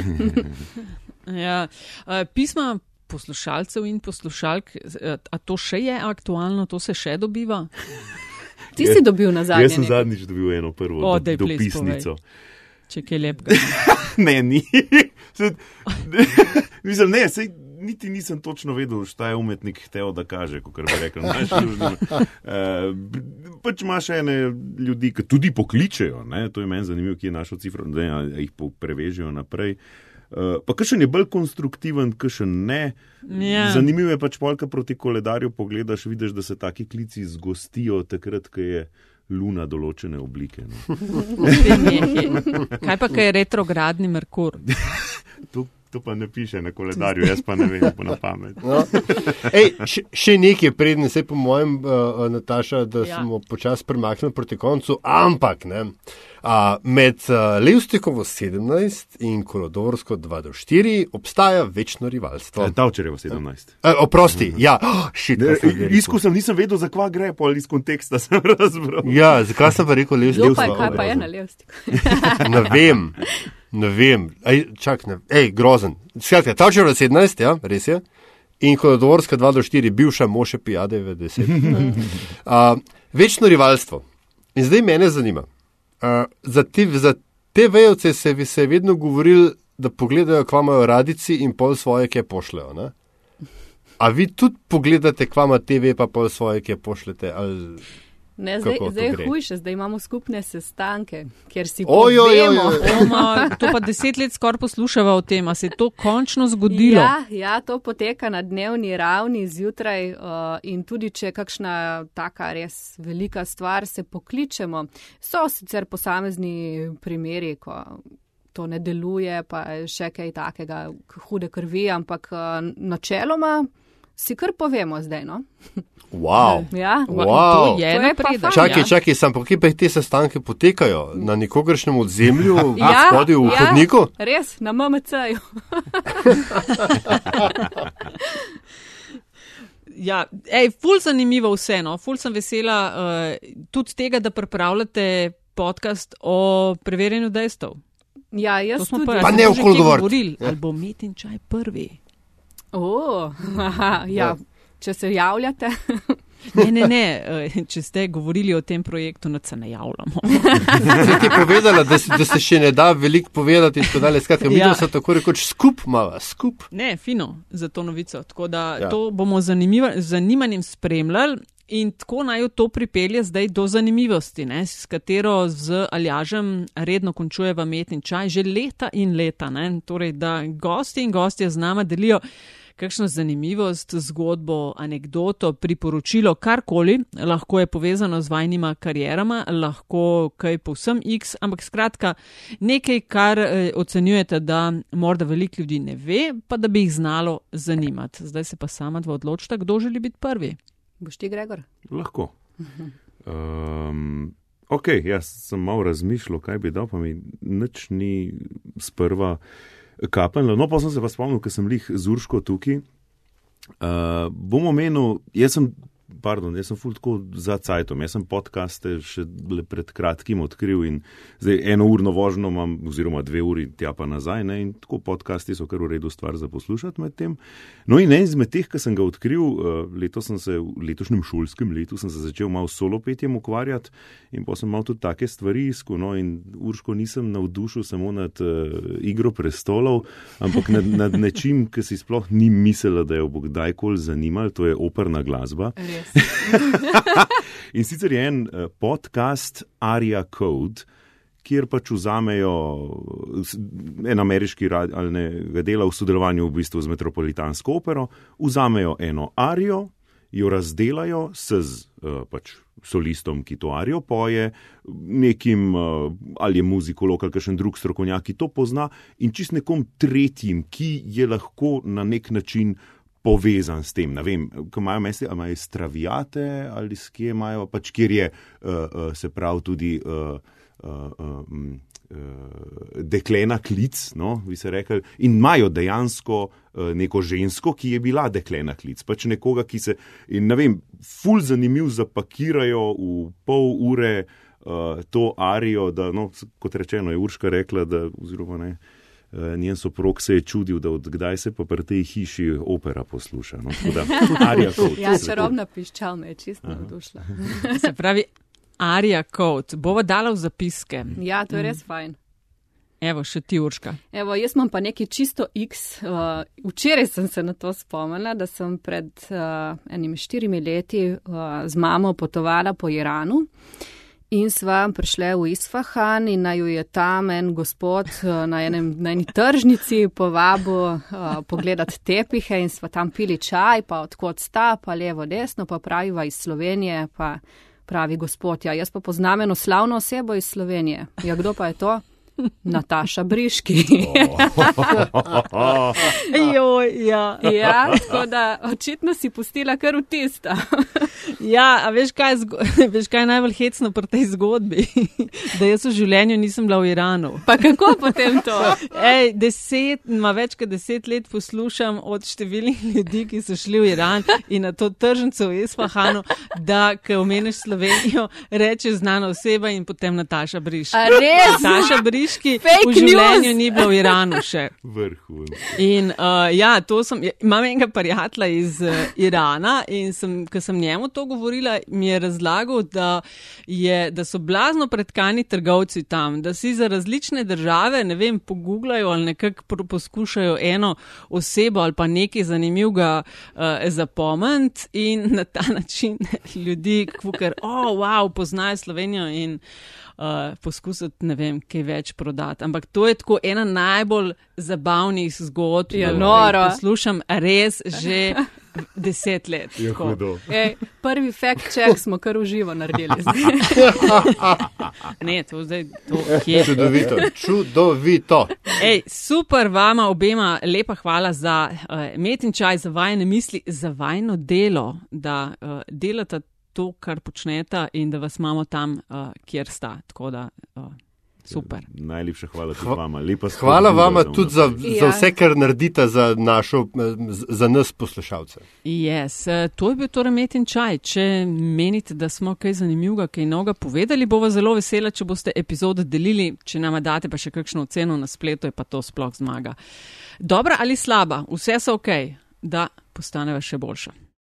Ja, eh, pisma poslušalcev in poslušalk, eh, a to še je aktualno, to se še dobiva? <laughs> Ti si dobil nazaj. Jaz sem zadnjič dobil eno prvo O, do, daj, please, dopisnico. Če kaj lepega. <laughs> ne, ni. <laughs> Mislim, ne, sej, niti nisem točno vedel, šta je umetnik hotel da kaže, kot bi rekel. Naš, uh, pač imaš ene ljudi, ki tudi pokličejo, ne? to je meni zanimivo, ki je našo cifro, da jih prevežejo naprej. Uh, pa kakšen je bolj konstruktiven, kakšen ne. Ja. Zanimivo je pač polka proti koledarju pogledaš, vidiš, da se taki klici zgostijo takrat, ko je luna določene oblike. No. <laughs> Kaj pa, kaj je retrogradni Merkur? <laughs> To, to pa ne piše na koledarju, jaz pa ne vem, po na pamet. No. Ej, še, še nekaj predne, se po mojem, uh, Nataša, da Ja. ja. smo počasi premaknili proti koncu, ampak ne. Uh, med uh, Levstikovo 17 in Kolodorsko 2 do 4 obstaja večno rivalstvo. Davčerjevo 17. Uh, oprosti, ja, <gasps> oh, shit, kaj sem zdaj rekel. Izkusil sem, nisem vedel, za kva gre, pol iz konteksta sem razbral. Ja, zakaj sem pa rekel Levstikovo? kaj pa je na levstiku? Ne vem, <laughs> ne vem. Ej, čak, ne. Ej, grozen. Skratka, Tavčevo 17, ja, res je. In Kolodorska 2 do 4, bivša Moše Pijade v 10. Uh, večno rivalstvo. In zdaj mene zanima. Uh, za, te, za te vejovce se, vi- se je vedno govorili, da pogledajo, kva imajo radici in pol svoje, ki pošljajo. A vi tudi pogledate, kva ima TV, pa pol svoje, ki pošljete? Ali... Ne, zdaj, zdaj je hujše, zdaj imamo skupne sestanke, kjer si. <laughs> Oma, to pa deset let skoraj poslušava o tem, a se je to končno zgodilo. Ja, ja, to poteka na dnevni ravni zjutraj uh, in tudi, če je kakšna taka res velika stvar, se pokličemo. So sicer posamezni primeri, ko to ne deluje, pa še kaj takega, hude krvi, ampak uh, načeloma Si kar povemo zdaj, no? Wow. <laughs> Ja, Wow. To je To je pa napredek. fajn. Čakaj, ja. čakaj, sem pa kje pa te sestanke potekajo? Na nikogaršnem odzemlju, Ja, spodaj v ja. hodniku? Res, na MMC-ju. <laughs> Ja, ej, ful zanimivo vseeno, ful sem vesela uh, tudi tega, da pripravljate podcast o preverjanju dejstev. Ja, To jaz smo tudi. pa, Pa ne kje govoriti. govorili, Ja. ali bo metin čaj prvi. O, aha, <laughs> ja. Če se javljate. <laughs> Ne, ne, ne, eh, če ste govorili o tem projektu, no se ne javljamo. <laughs> Se ti je povedala, da, si, da se še ne da veliko povedati in tako dalje. Skratka, mi Ja. se tako rekoč skup, mava, skup. Ne, fino za to novico. Tako da ja. To bomo z zanimiva- z zanimanjem spremljali. In tako naj jo to pripelje zdaj do zanimivosti, ne, s katero z Aljažem redno končujeva metni čaj že leta in leta. Ne. Torej, da gosti in gostje z nama delijo kakšno zanimivost, zgodbo, anegdoto, priporočilo, karkoli, lahko je povezano z vajnima karjerama, lahko kaj povsem X, ampak skratka nekaj, kar eh, ocenjujete, da morda veliko ljudi ne ve, pa da bi jih znalo zanimati. Zdaj se pa sama dva odločita, kdo želi biti prvi. Boš ti, Gregor? Lahko. Um, ok, jaz sem malo razmišljal, kaj bi dal, pa mi nič ni sprva kapljalo. No, pa sem se pa spomnil, ker sem lih z Urško tukaj. Uh, bom omenil, jaz sem, pardon, jaz sem ful tako za cajtom, jaz sem podcaste še pred kratkim odkril in zdaj eno urno vožnjo imam, oziroma dve uri tja pa nazaj, ne, in tako podcasti so kar v redu stvar za poslušati med tem. No in en izmed teh, ki sem ga odkril, uh, letos sem se, v letošnjem šolskem letu sem se začel malo solo petjem ukvarjati in pa sem malo tudi take stvari iskal, no in Urško nisem navdušil samo nad uh, igro prestolov, ampak nad, nad nečim, ki si sploh ni mislila, da jo bo kdajkoli zanimal, to je operna glasba. Res. <laughs> In sicer je en uh, podcast Aria Code, kjer pač vzamejo s- en ameriški ali ne, dela v sodelovanju v bistvu z Metropolitansko opero, vzamejo eno arijo, jo razdelajo z uh, pač solistom, ki to arijo poje, nekim uh, ali je muzikolog ali kakšen drug strokovnjak, ki to pozna, in čist nekom tretjim, ki je lahko na nek način povezan s tem. Ne vem, ko imajo mesti, ali imajo stravijate ali s kje imajo, pač kjer je, uh, uh, se pravi, tudi. Uh, uh, uh, Deklena klic, no, bi se rekli, in imajo dejansko uh, neko žensko, ki je bila deklena klic, pač nekoga, ki se, in ne vem, ful zanimiv zapakirajo v pol ure uh, to arijo, da, no, kot rečeno, je Urška rekla, da, oziroma ne, uh, njen soprog se je čudil, da odkdaj se pa pri tej hiši opera posluša. No, da, <laughs> Code, Ja, čarobna piščal me je čisto navdušila. <laughs> Se pravi, Arija Code, bova dala v zapiske. Ja, to je res fajn. Evo, še ti urška. Evo, jaz imam pa nekaj čisto X. Uh, včeraj sem se na to spomnila, da sem pred uh, enimi štirimi leti uh, z mamo potovala po Iranu. In sva prišla v Isfahan in naj jo je tam en gospod uh, na, enem, na eni tržnici povabil uh, pogledati tepihe in sva tam pili čaj, pa odkot sta, pa levo, desno, pa praviva iz Slovenije, pa pravi gospod, ja, jaz pa poznam eno slavno osebo iz Slovenije. Ja, kdo pa je to? <laughs> Nataša Briški. <laughs> <laughs> Joj, ja. ja, tako da očitno si pustila kar vtista. Ja, a veš kaj, veš, kaj je najbolj hecno pri tej zgodbi? da jaz v življenju nisem bila v Iranu. Pa kako potem to? Ej, deset, ima več kot deset let poslušam od številnih ljudi, ki so šli v Iran in na to tržnico v Isfahanu, da, ko omeniš Slovenijo, reče znana oseba in potem Nataša Briški. Nataša Briški Fake v življenju news. ni bila v Iranu še. Vrhun. In uh, ja, to sem, ja, imam enega prijatelja iz uh, Irana in sem, ko sem njemu to govorila, mi je razlagal, da, je, da so blazno predkani trgovci tam, da si za različne države, ne vem, poguglajo ali nekako poskušajo eno osebo ali pa nekaj zanimivega uh, zapomniti in na ta način <laughs> ljudi, ker, oh, wow, poznajo Slovenijo in uh, poskusiti, ne vem, kaj več prodati. Ampak to je tako ena najbolj zabavnih zgodb. Ja, ki jih noro. Poslušam res že deset let. Je hudo. Ej, prvi fact check smo kar uživo naredili. Ne, to zdaj, to <laughs> kje. Čudovito, čudovito. Ej, super vama obema, lepa hvala za uh, met in čaj, za vajne misli, za vajno delo, da uh, delate to, kar počnete in da vas imamo tam, uh, kjer sta. Tako da uh, super. Najlepša hvala tudi vama. Lepa Hvala vama tudi za, vnaprej. za Ja. vse, kar naredite za, našo, za nas poslušalce. Yes, uh, to je bil torej met in čaj. Če menite, da smo kaj zanimivega, kaj novega povedali, bova zelo vesela, če boste epizode delili, če nama date pa še kakšno oceno na spletu, je pa to sploh zmaga. Dobra ali slaba, vse so ok, da postaneva še boljša.